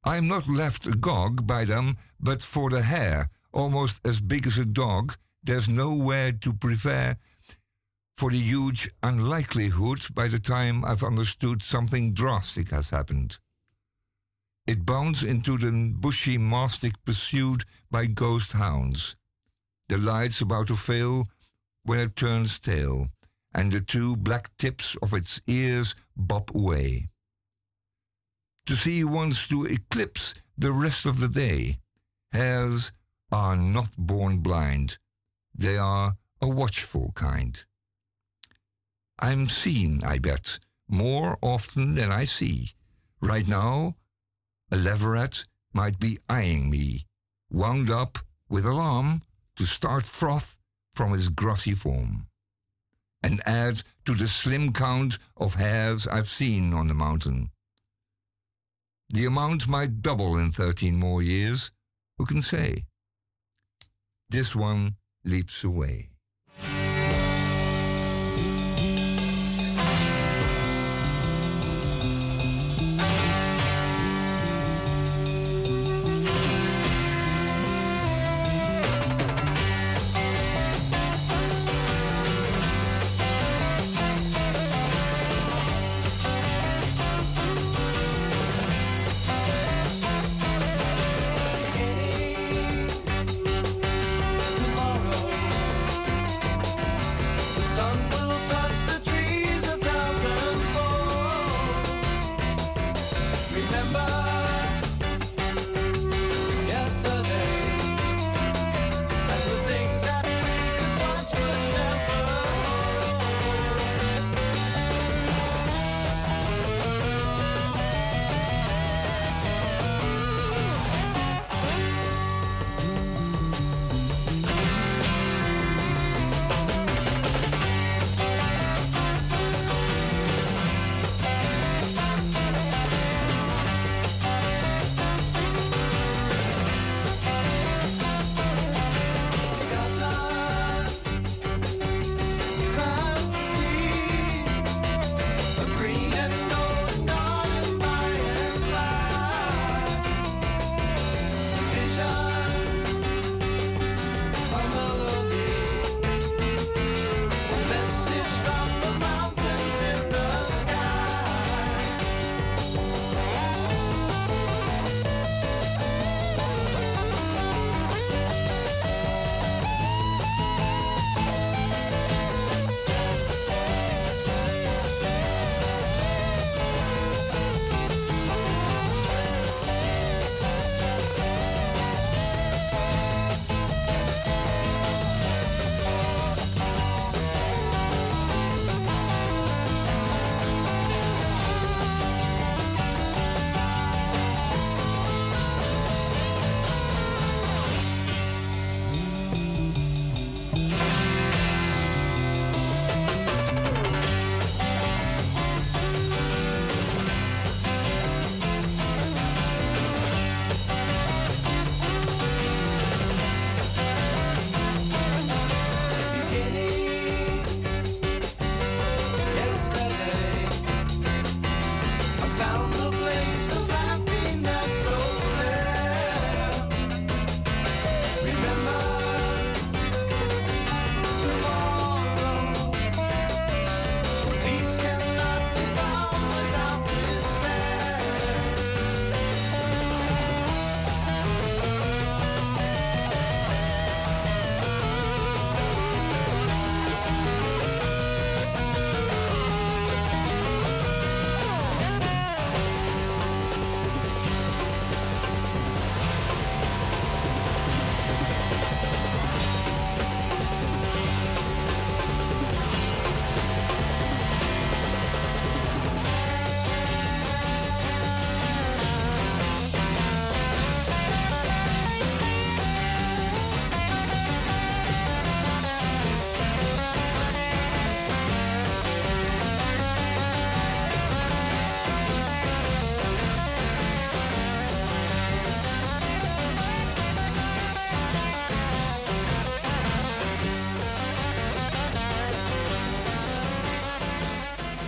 I am not left agog by them, but for the hare, almost as big as a dog, there's nowhere to prefer for the huge unlikelihood by the time I've understood something drastic has happened. It bounds into the bushy mastic pursued by ghost hounds. The light's about to fail when it turns tail, and the two black tips of its ears bob away. To see wants to eclipse the rest of the day. Hares are not born blind, they are a watchful kind. I'm seen, I bet, more often than I see. Right now, a leveret might be eyeing me, wound up with alarm to start froth from his grassy form, and add to the slim count of hares I've seen on the mountain. The amount might double in 13 more years, who can say? This one leaps away.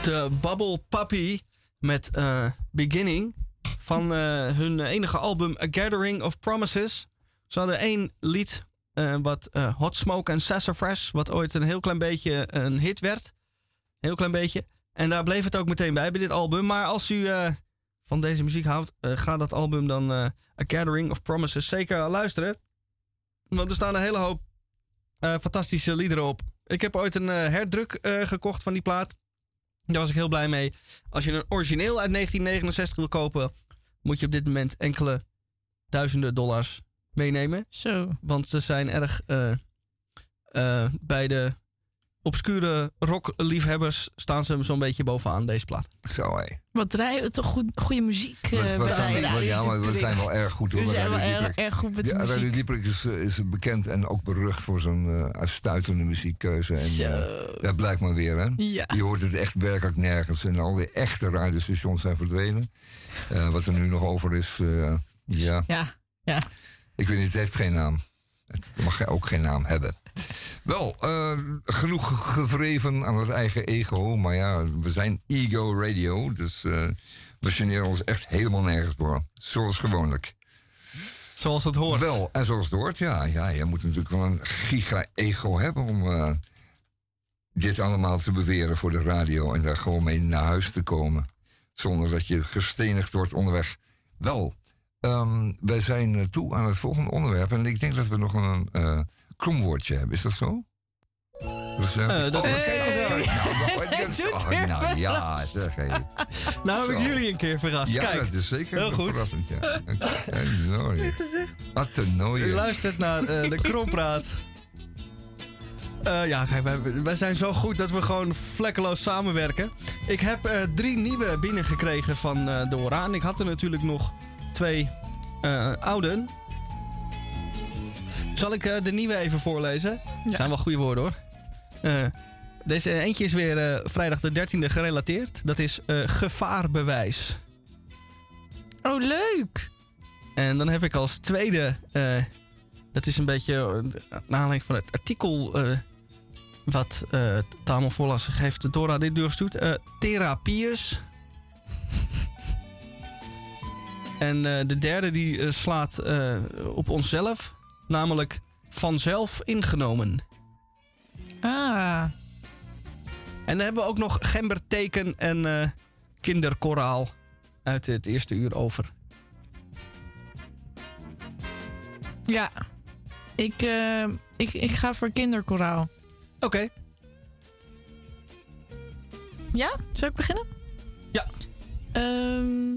De Bubble Puppy met eh, Beginning van eh, hun enige album A Gathering of Promises. Ze hadden één lied, eh, wat Hot Smoke en Sassafras, wat ooit een heel klein beetje een hit werd. Heel klein beetje. En daar bleef het ook meteen bij, bij dit album. Maar als u van deze muziek houdt, ga dat album dan A Gathering of Promises zeker luisteren. Want er staan een hele hoop fantastische liederen op. Ik heb ooit een herdruk gekocht van die plaat. Daar was ik heel blij mee. Als je een origineel uit 1969 wil kopen, moet je op dit moment enkele duizenden dollars meenemen. Zo. Want ze zijn erg eh, eh, bij de obscure rockliefhebbers staan ze zo'n beetje bovenaan deze plaat. Zo hé. Wat draaien we toch goed, goede muziek eh, wat bij zijn- ja, maar we zijn wel erg goed hoor. We zijn wel erg, goed met de Ja, Radio muziek. Dieperik is, eh, is bekend en ook berucht voor zijn eh, uitstuitende muziekkeuze. En, Zo. eh, dat blijkt maar weer, hè? Ja. Je hoort het echt werkelijk nergens. En al die echte radiostations zijn verdwenen. Eh, wat er nu nog over is, eh, ja. Ja, ja. Ik weet niet, het heeft geen naam. Het mag ook geen naam hebben. Wel, eh, genoeg gevreven aan het eigen ego. Maar ja, we zijn Ego Radio. Dus eh, we generen ons echt helemaal nergens voor. Zoals gewoonlijk. Zoals het hoort. Wel, en zoals het hoort, ja. ja je moet natuurlijk wel een giga-ego hebben om eh, dit allemaal te beweren voor de radio. En daar gewoon mee naar huis te komen. Zonder dat je gestenigd wordt onderweg. Wel, ehm, wij zijn toe aan het volgende onderwerp. En ik denk dat we nog een kromwoordje hebben. Is dat zo? Dus, Eh, dat oh, is- uit. Nou, Hij dat- doet oh, nou ja, zeg. Nou heb ik jullie een keer verrast. Ja, Kijk, dat is zeker heel een goed. verrassend. Ja. Attenooie. Attenooie. u luistert naar eh, de Krompraat. Eh, ja, kijk, wij, wij zijn zo goed dat we gewoon vlekkeloos samenwerken. Ik heb drie nieuwe binnengekregen van eh Dora. En ik had er natuurlijk nog twee ouden. Zal ik eh, de nieuwe even voorlezen? Ja. Zijn wel goede woorden hoor. Eh, deze eentje is weer eh, vrijdag de 13e gerelateerd. Dat is eh, gevaarbewijs. Oh, leuk. En dan heb ik als tweede, eh, dat is een beetje eh, naar aanleiding van het artikel eh, wat eh Tamel voorlastig heeft Dora dit doorgestuurd. eh Therapius. en eh, de derde die eh, slaat eh, op onszelf, namelijk vanzelf ingenomen. Ah, En dan hebben we ook nog gemberteken en eh, kinderkoraal uit het eerste uur over. ja. Ik, eh, ik, ik ga voor kinderkoraal. Oké. Ja? Zal ik beginnen? Ja. Ehm,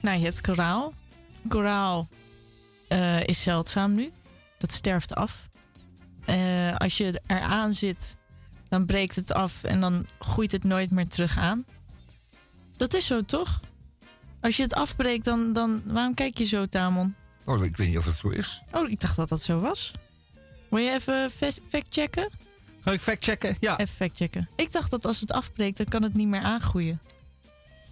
nou, je hebt koraal. Koraal eh, is zeldzaam nu. Dat sterft af. Eh, als je eraan zit, dan breekt het af en dan groeit het nooit meer terug aan. Dat is zo, toch? Als je het afbreekt, dan, dan waarom kijk je zo, Tamon? Oh, ik weet niet of het zo is. Oh, ik dacht dat dat zo was. Wil je even factchecken? Ga ik factchecken? Ja. Even factchecken. Ik dacht dat als het afbreekt, dan kan het niet meer aangroeien.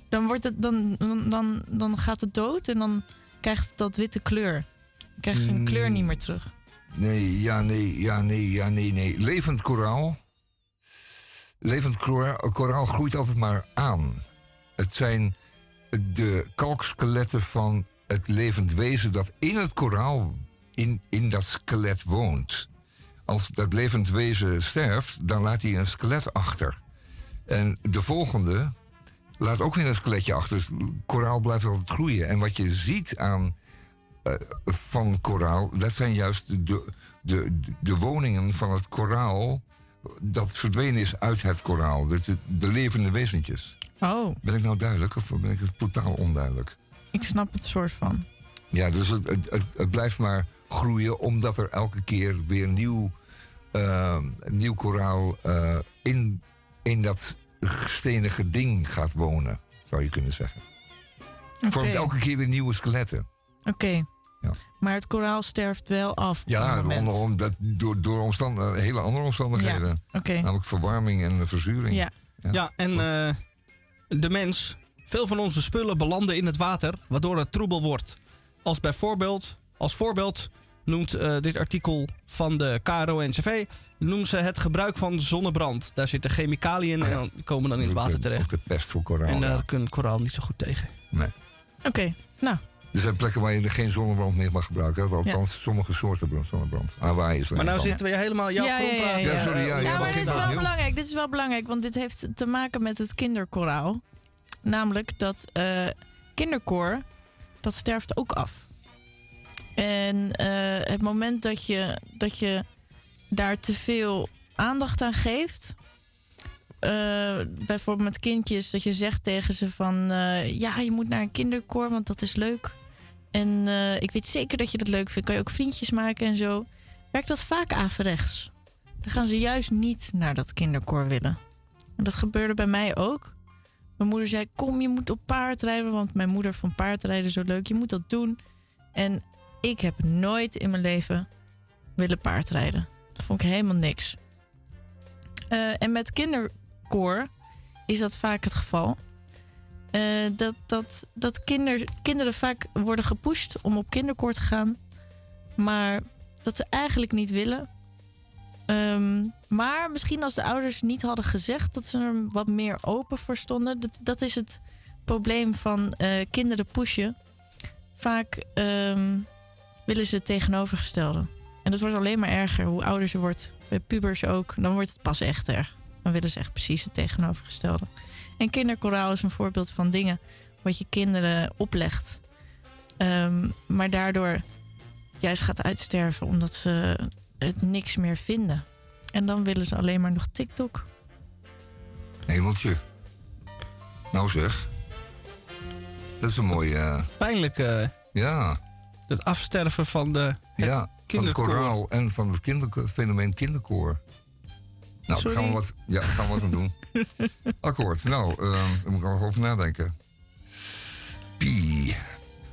Dan, wordt het, dan, dan, dan, dan gaat het dood en dan krijgt het dat witte kleur. Dan krijgt zijn Mm. kleur niet meer terug. Nee, ja, nee, ja, nee, ja, nee, nee. Levend koraal. Levend koraal, koraal groeit altijd maar aan. Het zijn de kalkskeletten van het levend wezen dat in het koraal, in, in dat skelet woont. Als dat levend wezen sterft, dan laat hij een skelet achter. En de volgende laat ook weer een skeletje achter. Dus koraal blijft altijd groeien. En wat je ziet aan eh, van koraal, dat zijn juist de, de, de, woningen van het koraal dat verdwenen is uit het koraal. De, de, de levende wezentjes. Oh, Ben ik nou duidelijk of ben ik totaal onduidelijk? ik snap het soort van. Ja, dus het, het, blijft maar groeien omdat er elke keer weer nieuw, eh, nieuw koraal eh, in, in dat stenige ding gaat wonen, zou je kunnen zeggen. Oké, Vormt elke keer weer nieuwe skeletten. Oké. Ja. maar het koraal sterft wel af. op Ja, onder, dat, door, door omstand, eh, hele andere omstandigheden. Oké, Namelijk verwarming en verzuring. ja. Ja, en eh, de mens. Veel van onze spullen belanden in het water, waardoor het troebel wordt. Als bijvoorbeeld, als voorbeeld noemt eh, dit artikel van de KRO-NCV... noemen ze het gebruik van zonnebrand. Daar zitten chemicaliën in en dan komen dan in het water terecht. Ook de pest voor koraal. En ja. daar kan koraal niet zo goed tegen. Nee. Oké, nou. Er zijn plekken waar je geen zonnebrand meer mag gebruiken. Althans, sommige soorten zonnebrand. Hawaii is er Maar nou van. zitten we helemaal jouw ja, ja, ja, praten. ja. Ja, sorry, ja, Ja, maar dit is wel belangrijk. Dit is wel belangrijk, want dit heeft te maken met het kinderkoraal. Namelijk dat eh, kinderkoor, dat sterft ook af. En eh, het moment dat je, dat je daar te veel aandacht aan geeft... eh, bijvoorbeeld met kindjes, dat je zegt tegen ze van... eh, ja, je moet naar een kinderkoor, want dat is leuk. En eh, ik weet zeker dat je dat leuk vindt. Kan je ook vriendjes maken en zo. Werkt dat vaak averechts. Dan gaan ze juist niet naar dat kinderkoor willen. En dat gebeurde bij mij ook. Mijn moeder zei: Kom, je moet op paard rijden. Want mijn moeder vond paardrijden zo leuk. Je moet dat doen. En ik heb nooit in mijn leven willen paardrijden. Dat vond ik helemaal niks. Eh, en met kinderkoor is dat vaak het geval. Eh, dat dat, dat kinder, kinderen vaak worden gepusht om op kinderkoor te gaan. Maar dat ze eigenlijk niet willen. Ehm, maar misschien als de ouders niet hadden gezegd dat ze er wat meer open voor stonden. Dat, dat is het probleem van eh, kinderen pushen. Vaak ehm, willen ze het tegenovergestelde. En dat wordt alleen maar erger hoe ouder ze wordt. Bij pubers ook. Dan wordt het pas echt erg. Dan willen ze echt precies het tegenovergestelde. En kinderkoraal is een voorbeeld van dingen wat je kinderen oplegt. Ehm, maar daardoor juist gaat uitsterven omdat ze het niks meer vinden. En dan willen ze alleen maar nog TikTok. Hemeltje. Nou zeg. Dat is een mooie... eh, Pijnlijk, eh, ja, het afsterven van de het ja, van het koraal en van het fenomeen kinderkoor. Nou, daar gaan we wat, ja, gaan we wat aan doen. Akkoord. Nou, eh, daar moet ik nog over nadenken. Pie.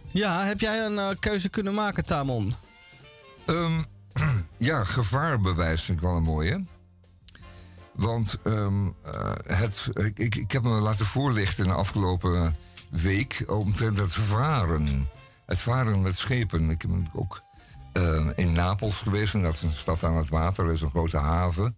Ja, heb jij een eh, keuze kunnen maken, Tamon? Ehm, ja, gevaarbewijs vind ik wel een mooie. Want ehm, eh, het, ik, ik, ik heb me laten voorlichten de afgelopen week omtrent het varen. Het varen met schepen. Ik ben ook eh, in Napels geweest. En dat is een stad aan het water. Dat is een grote haven.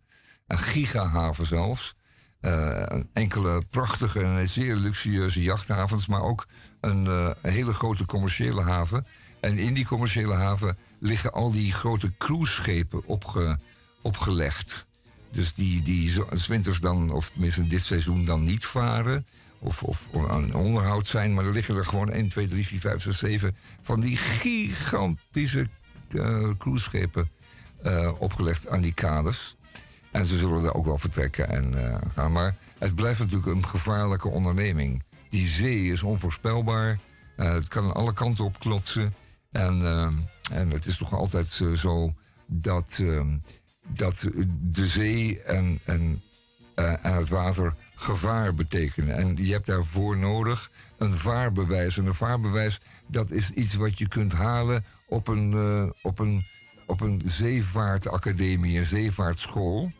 Een gigahaven zelfs. Eh, enkele prachtige en zeer luxueuze jachthavens. Maar ook een eh, hele grote commerciële haven. En in die commerciële haven liggen al die grote cruiseschepen opge, opgelegd. Dus die, die winters dan, of tenminste dit seizoen dan niet varen. Of, of, of aan onderhoud zijn. Maar er liggen er gewoon 1, 2, 3, 4, 5, 6, 7 van die gigantische eh cruiseschepen opgelegd aan die kades. En ze zullen daar ook wel vertrekken en eh, gaan. Maar het blijft natuurlijk een gevaarlijke onderneming. Die zee is onvoorspelbaar. Eh, het kan alle kanten op klotsen. En, eh, en het is toch altijd zo dat, dat de zee en, en, en het water gevaar betekenen. En je hebt daarvoor nodig een vaarbewijs. En een vaarbewijs, dat is iets wat je kunt halen op een, op een, op een zeevaartacademie, een zeevaartschool.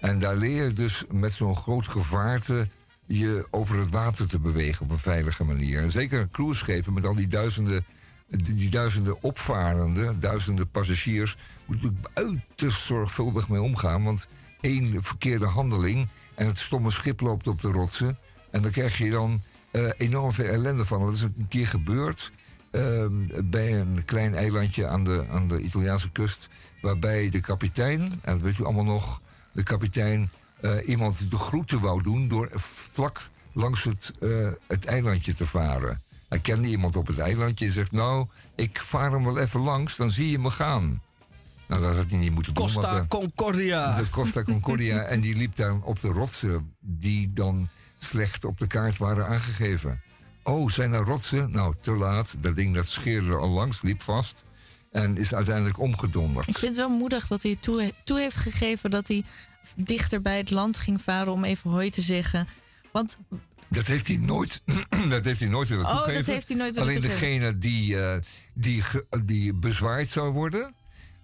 En daar leer je dus met zo'n groot gevaarte je over het water te bewegen op een veilige manier. En zeker cruiseschepen met al die duizenden, die, duizenden opvarenden, duizenden passagiers, moet natuurlijk uiterst zorgvuldig mee omgaan. Want één verkeerde handeling en het stomme schip loopt op de rotsen. En dan krijg je dan eh, enorm veel ellende van. Dat is een keer gebeurd ehm, bij een klein eilandje aan de, aan de Italiaanse kust. Waarbij de kapitein, en dat weet u allemaal nog, de kapitein eh, iemand de groeten wou doen door vlak langs het, eh, het eilandje te varen. Hij kende iemand op het eilandje en zegt: Nou, ik vaar hem wel even langs, dan zie je me gaan. Nou, dat had hij niet moeten doen. Costa eh, Concordia. de Costa Concordia. en die liep daar op de rotsen die dan slecht op de kaart waren aangegeven. Oh, zijn er rotsen? Nou, te laat. Dat ding dat scheerde er al langs, liep vast. En is uiteindelijk omgedonderd. Ik vind het wel moedig dat hij toe, toe heeft gegeven dat hij dichter bij het land ging varen om even hoi te zeggen. Want Dat heeft hij nooit, dat heeft hij nooit willen Oh, dat heeft hij nooit willen Alleen toegeven. degene die, eh, die, die bezwaard zou worden...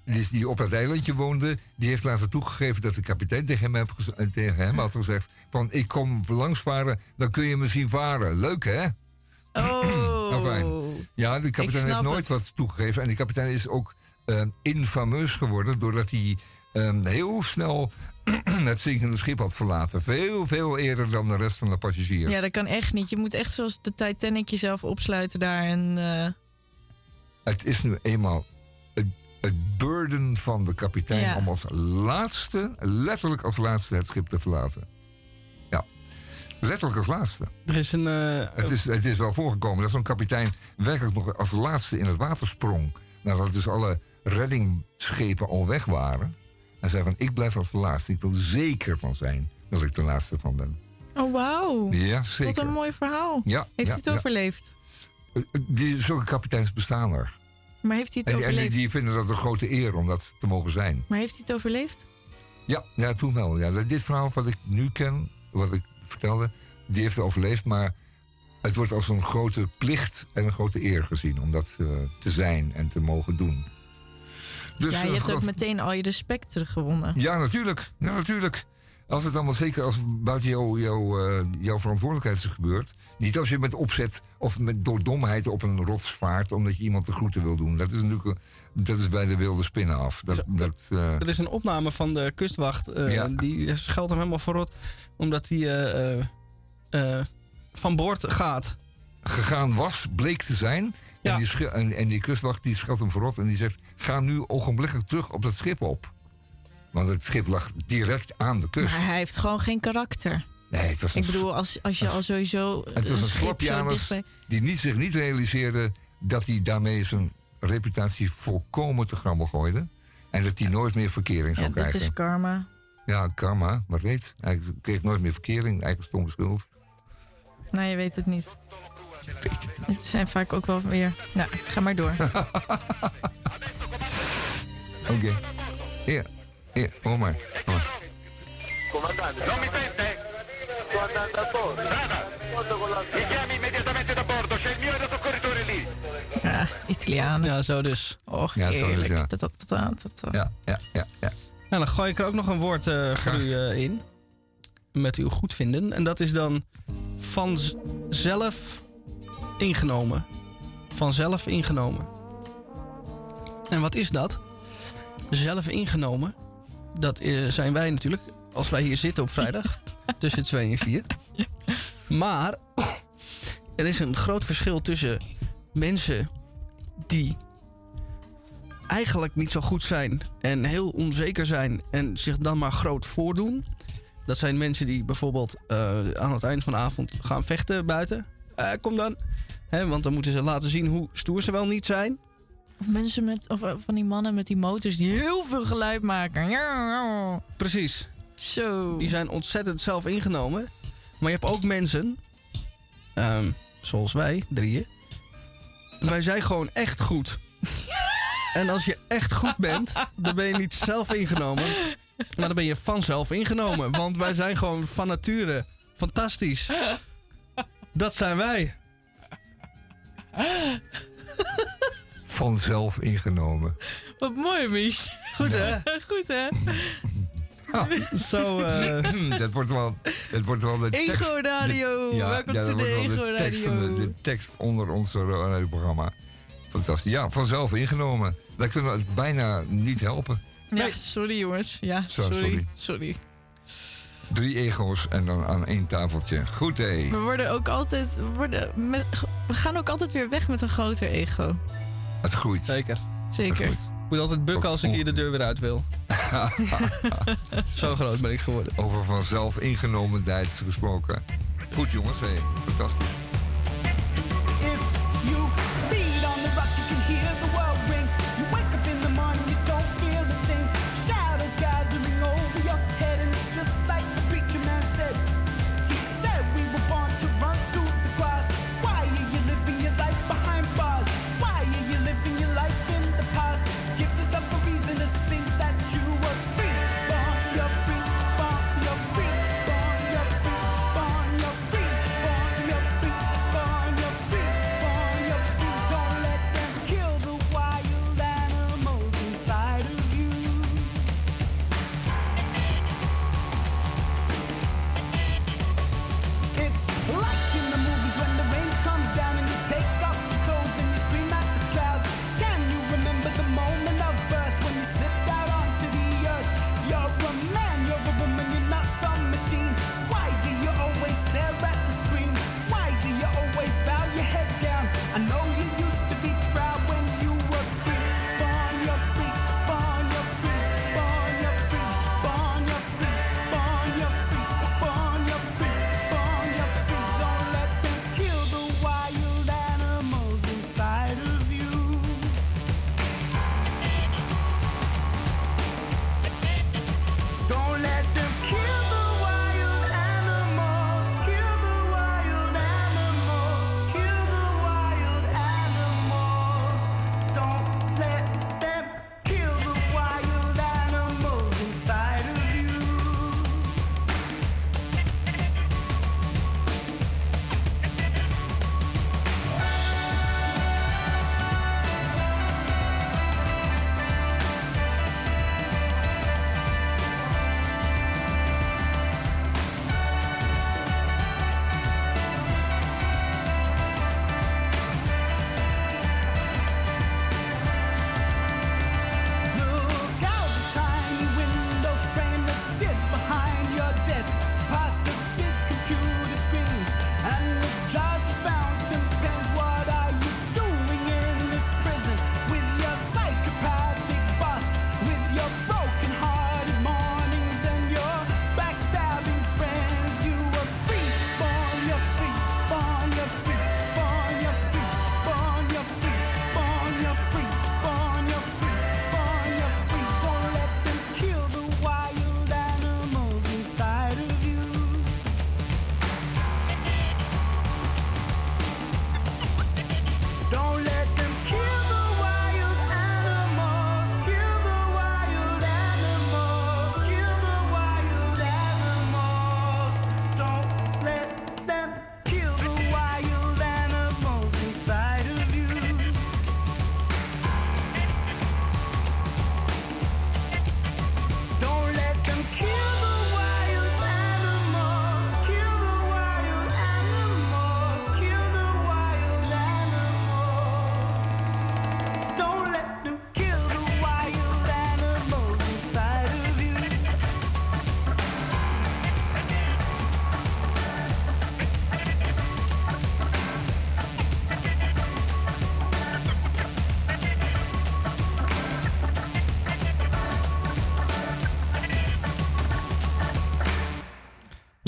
Dus die op dat eilandje woonde, die heeft later toegegeven dat de kapitein tegen hem, heb tegen hem had gezegd: van ik kom langs varen, dan kun je me zien varen. Leuk hè? Oh. Fijn. Ja, de kapitein heeft nooit het. wat toegegeven. En die kapitein is ook eh, infameus geworden doordat hij eh, heel snel het zinkende schip had verlaten. Veel, veel eerder dan de rest van de passagiers. Ja, dat kan echt niet. Je moet echt zoals de Titanic jezelf opsluiten daar. En, eh, Het is nu eenmaal het, het burden van de kapitein Ja. om als laatste, letterlijk als laatste, het schip te verlaten. Letterlijk als laatste. Er is een... eh, Het is, het is wel voorgekomen dat zo'n kapitein werkelijk nog als laatste in het water sprong. Nadat dus alle reddingsschepen al weg waren. En zei van, ik blijf als de laatste. Ik wil er zeker van zijn dat ik de laatste van ben. Oh, wauw. Ja, zeker. Wat een mooi verhaal. Ja, heeft ja, hij het ja. overleefd? Eh, Die, zulke kapiteins bestaan er. Maar heeft hij het En die, en die, overleefd? die vinden dat een grote eer om dat te mogen zijn. Maar heeft hij het overleefd? Ja, ja toen wel. Ja, dit verhaal wat ik nu ken, wat ik vertelde, die heeft overleefd. Maar het wordt als een grote plicht en een grote eer gezien om dat eh, te zijn en te mogen doen. Dus, ja, je eh, hebt ook meteen al je respect teruggewonnen. Ja, natuurlijk. Ja, natuurlijk. Als het allemaal zeker als het buiten jou, jou, eh, jouw verantwoordelijkheid is gebeurd. Niet als je met opzet of met, door domheid op een rots vaart omdat je iemand de groeten wil doen. Dat is natuurlijk dat is bij de wilde spinnen af. Dat, dat, eh, Er is een opname van de kustwacht. eh, Ja. Die scheldt hem helemaal verrot. Omdat hij eh, eh, eh, van boord gaat. gegaan was, bleek te zijn. Ja. En, die en, en die kustwacht die schat hem verrot en die zegt: Ga nu ogenblikkelijk terug op dat schip op. Want het schip lag direct aan de kust. Maar hij heeft gewoon geen karakter. Nee, het was een, Ik bedoel, als, als je een- al sowieso. het was een schip zo slapjanus dichtbij- die niet, zich niet realiseerde dat hij daarmee zijn reputatie volkomen te grammel gooide. En dat hij nooit meer verkering zou krijgen. is karma. Ja, karma, maar weet. Hij kreeg nooit meer verkering, eigen stomme schuld. Nou, je weet het niet. Het zijn vaak ook wel weer. Nou, ga maar door. Oké. Ja, ja, hoor maar. hoor maar. Comandante, non mi la... Mi chiami immediatamente Ja, Italianen. Ja, zo dus. Och, Ja, zo dus, ja. Dat, dat, dat, dat, dat. Ja, ja, ja, ja. Nou, dan gooi ik er ook nog een woord eh, voor u eh, in. Met uw goedvinden. En dat is dan vanzelf ingenomen. Vanzelf ingenomen. En wat is dat? Zelf ingenomen. Dat eh, zijn wij natuurlijk. Als wij hier zitten op vrijdag. tussen 2 en 4. Maar er is een groot verschil tussen mensen die eigenlijk niet zo goed zijn en heel onzeker zijn en zich dan maar groot voordoen. Dat zijn mensen die bijvoorbeeld eh, aan het eind van de avond gaan vechten buiten. Eh, kom dan. Want dan moeten ze laten zien hoe stoer ze wel niet zijn. Of mensen met. Of eh, van die mannen met die motors die heel veel geluid maken. Precies. Zo. Die zijn ontzettend zelf ingenomen. Maar je hebt ook mensen, ehm, zoals wij, drieën. Wij zijn gewoon echt goed. En als je echt goed bent, dan ben je niet zelf ingenomen. Maar dan ben je vanzelf ingenomen. Want wij zijn gewoon van nature fantastisch. Dat zijn wij. Vanzelf ingenomen. Wat mooi, Mies. Goed hè? Goed, hè? Zo, eh, dat wordt wel, dat wordt wel de tekst. Ego Radio. de- ja, Welkom ja, to dat the wordt wel Ego de tekst, Radio. de, de tekst onder ons eh, radioprogramma. Fantastisch. Ja, vanzelf ingenomen. Wij kunnen het bijna niet helpen. Ja, sorry jongens. Ja, sorry. sorry. Drie ego's en dan aan één tafeltje. Goed hé. We worden ook altijd. We, worden met, we gaan ook altijd weer weg met een groter ego. Het groeit. zeker. Zeker. Ik moet altijd bukken als ik hier de deur weer uit wil. Zo groot ben ik geworden. Over vanzelf ingenomenheid gesproken. Goed jongens, hé. Fantastisch.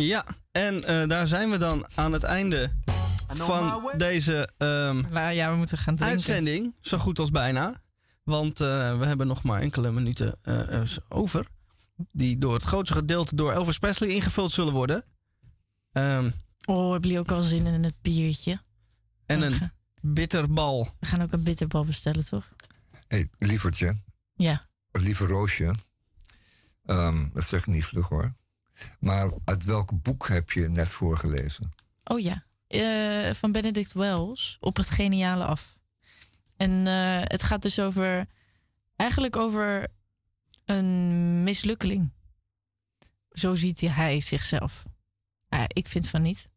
Ja, en eh, daar zijn we dan aan het einde van deze ehm, Nou ja, we moeten gaan drinken. uitzending. Zo goed als bijna. Want eh, we hebben nog maar enkele minuten eh, over. Die door het grootste gedeelte door Elvis Presley ingevuld zullen worden. Ehm, Oh, hebben jullie ook al zin in het biertje? en een bitterbal. We gaan ook een bitterbal bestellen, toch? hey, lievertje, Ja. lieve Roosje. Ehm, dat zeg ik niet vlug hoor. Maar uit welk boek heb je net voorgelezen? Oh ja, Eh, van Benedict Wells, op het geniale af. En eh, het gaat dus over, eigenlijk over een mislukkeling. Zo ziet hij zichzelf. Ik vind van niet.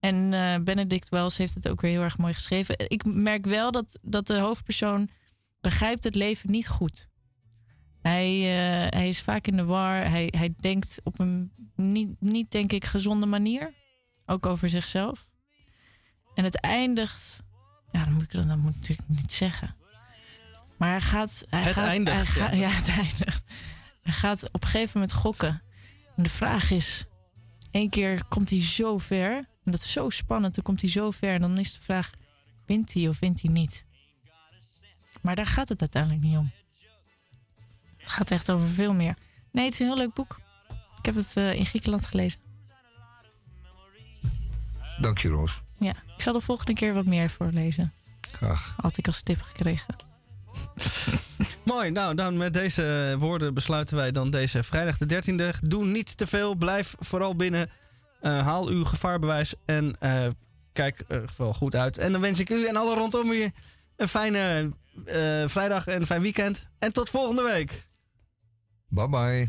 En eh, Benedict Wells heeft het ook weer heel erg mooi geschreven. Ik merk wel dat, dat de hoofdpersoon begrijpt het leven niet goed. Hij, eh, hij is vaak in de war. Hij, hij denkt op een niet, niet, denk ik, gezonde manier. Ook over zichzelf. En het eindigt. Ja, dat moet ik, dat moet ik natuurlijk niet zeggen. Maar hij gaat. Hij Het gaat, eindigt, hij ja. gaat- ja, het eindigt. Hij gaat op een gegeven moment gokken. En de vraag is: één keer komt hij zo ver. En dat is zo spannend. Dan komt hij zo ver. En dan is de vraag: wint hij of wint hij niet? Maar daar gaat het uiteindelijk niet om. Het gaat echt over veel meer. Nee, het is een heel leuk boek. Ik heb het eh, in Griekenland gelezen. Dank je, Roos. Ja, ik zal de volgende keer wat meer voorlezen. Graag. Had ik als tip gekregen. Mooi, nou dan met deze woorden besluiten wij dan deze vrijdag de 13e. Doe niet te veel, blijf vooral binnen. Eh, haal uw gevaarbewijs en eh, kijk er vooral goed uit. En dan wens ik u en alle rondom u een fijne vrijdag en een fijn weekend. En tot volgende week. Bye bye.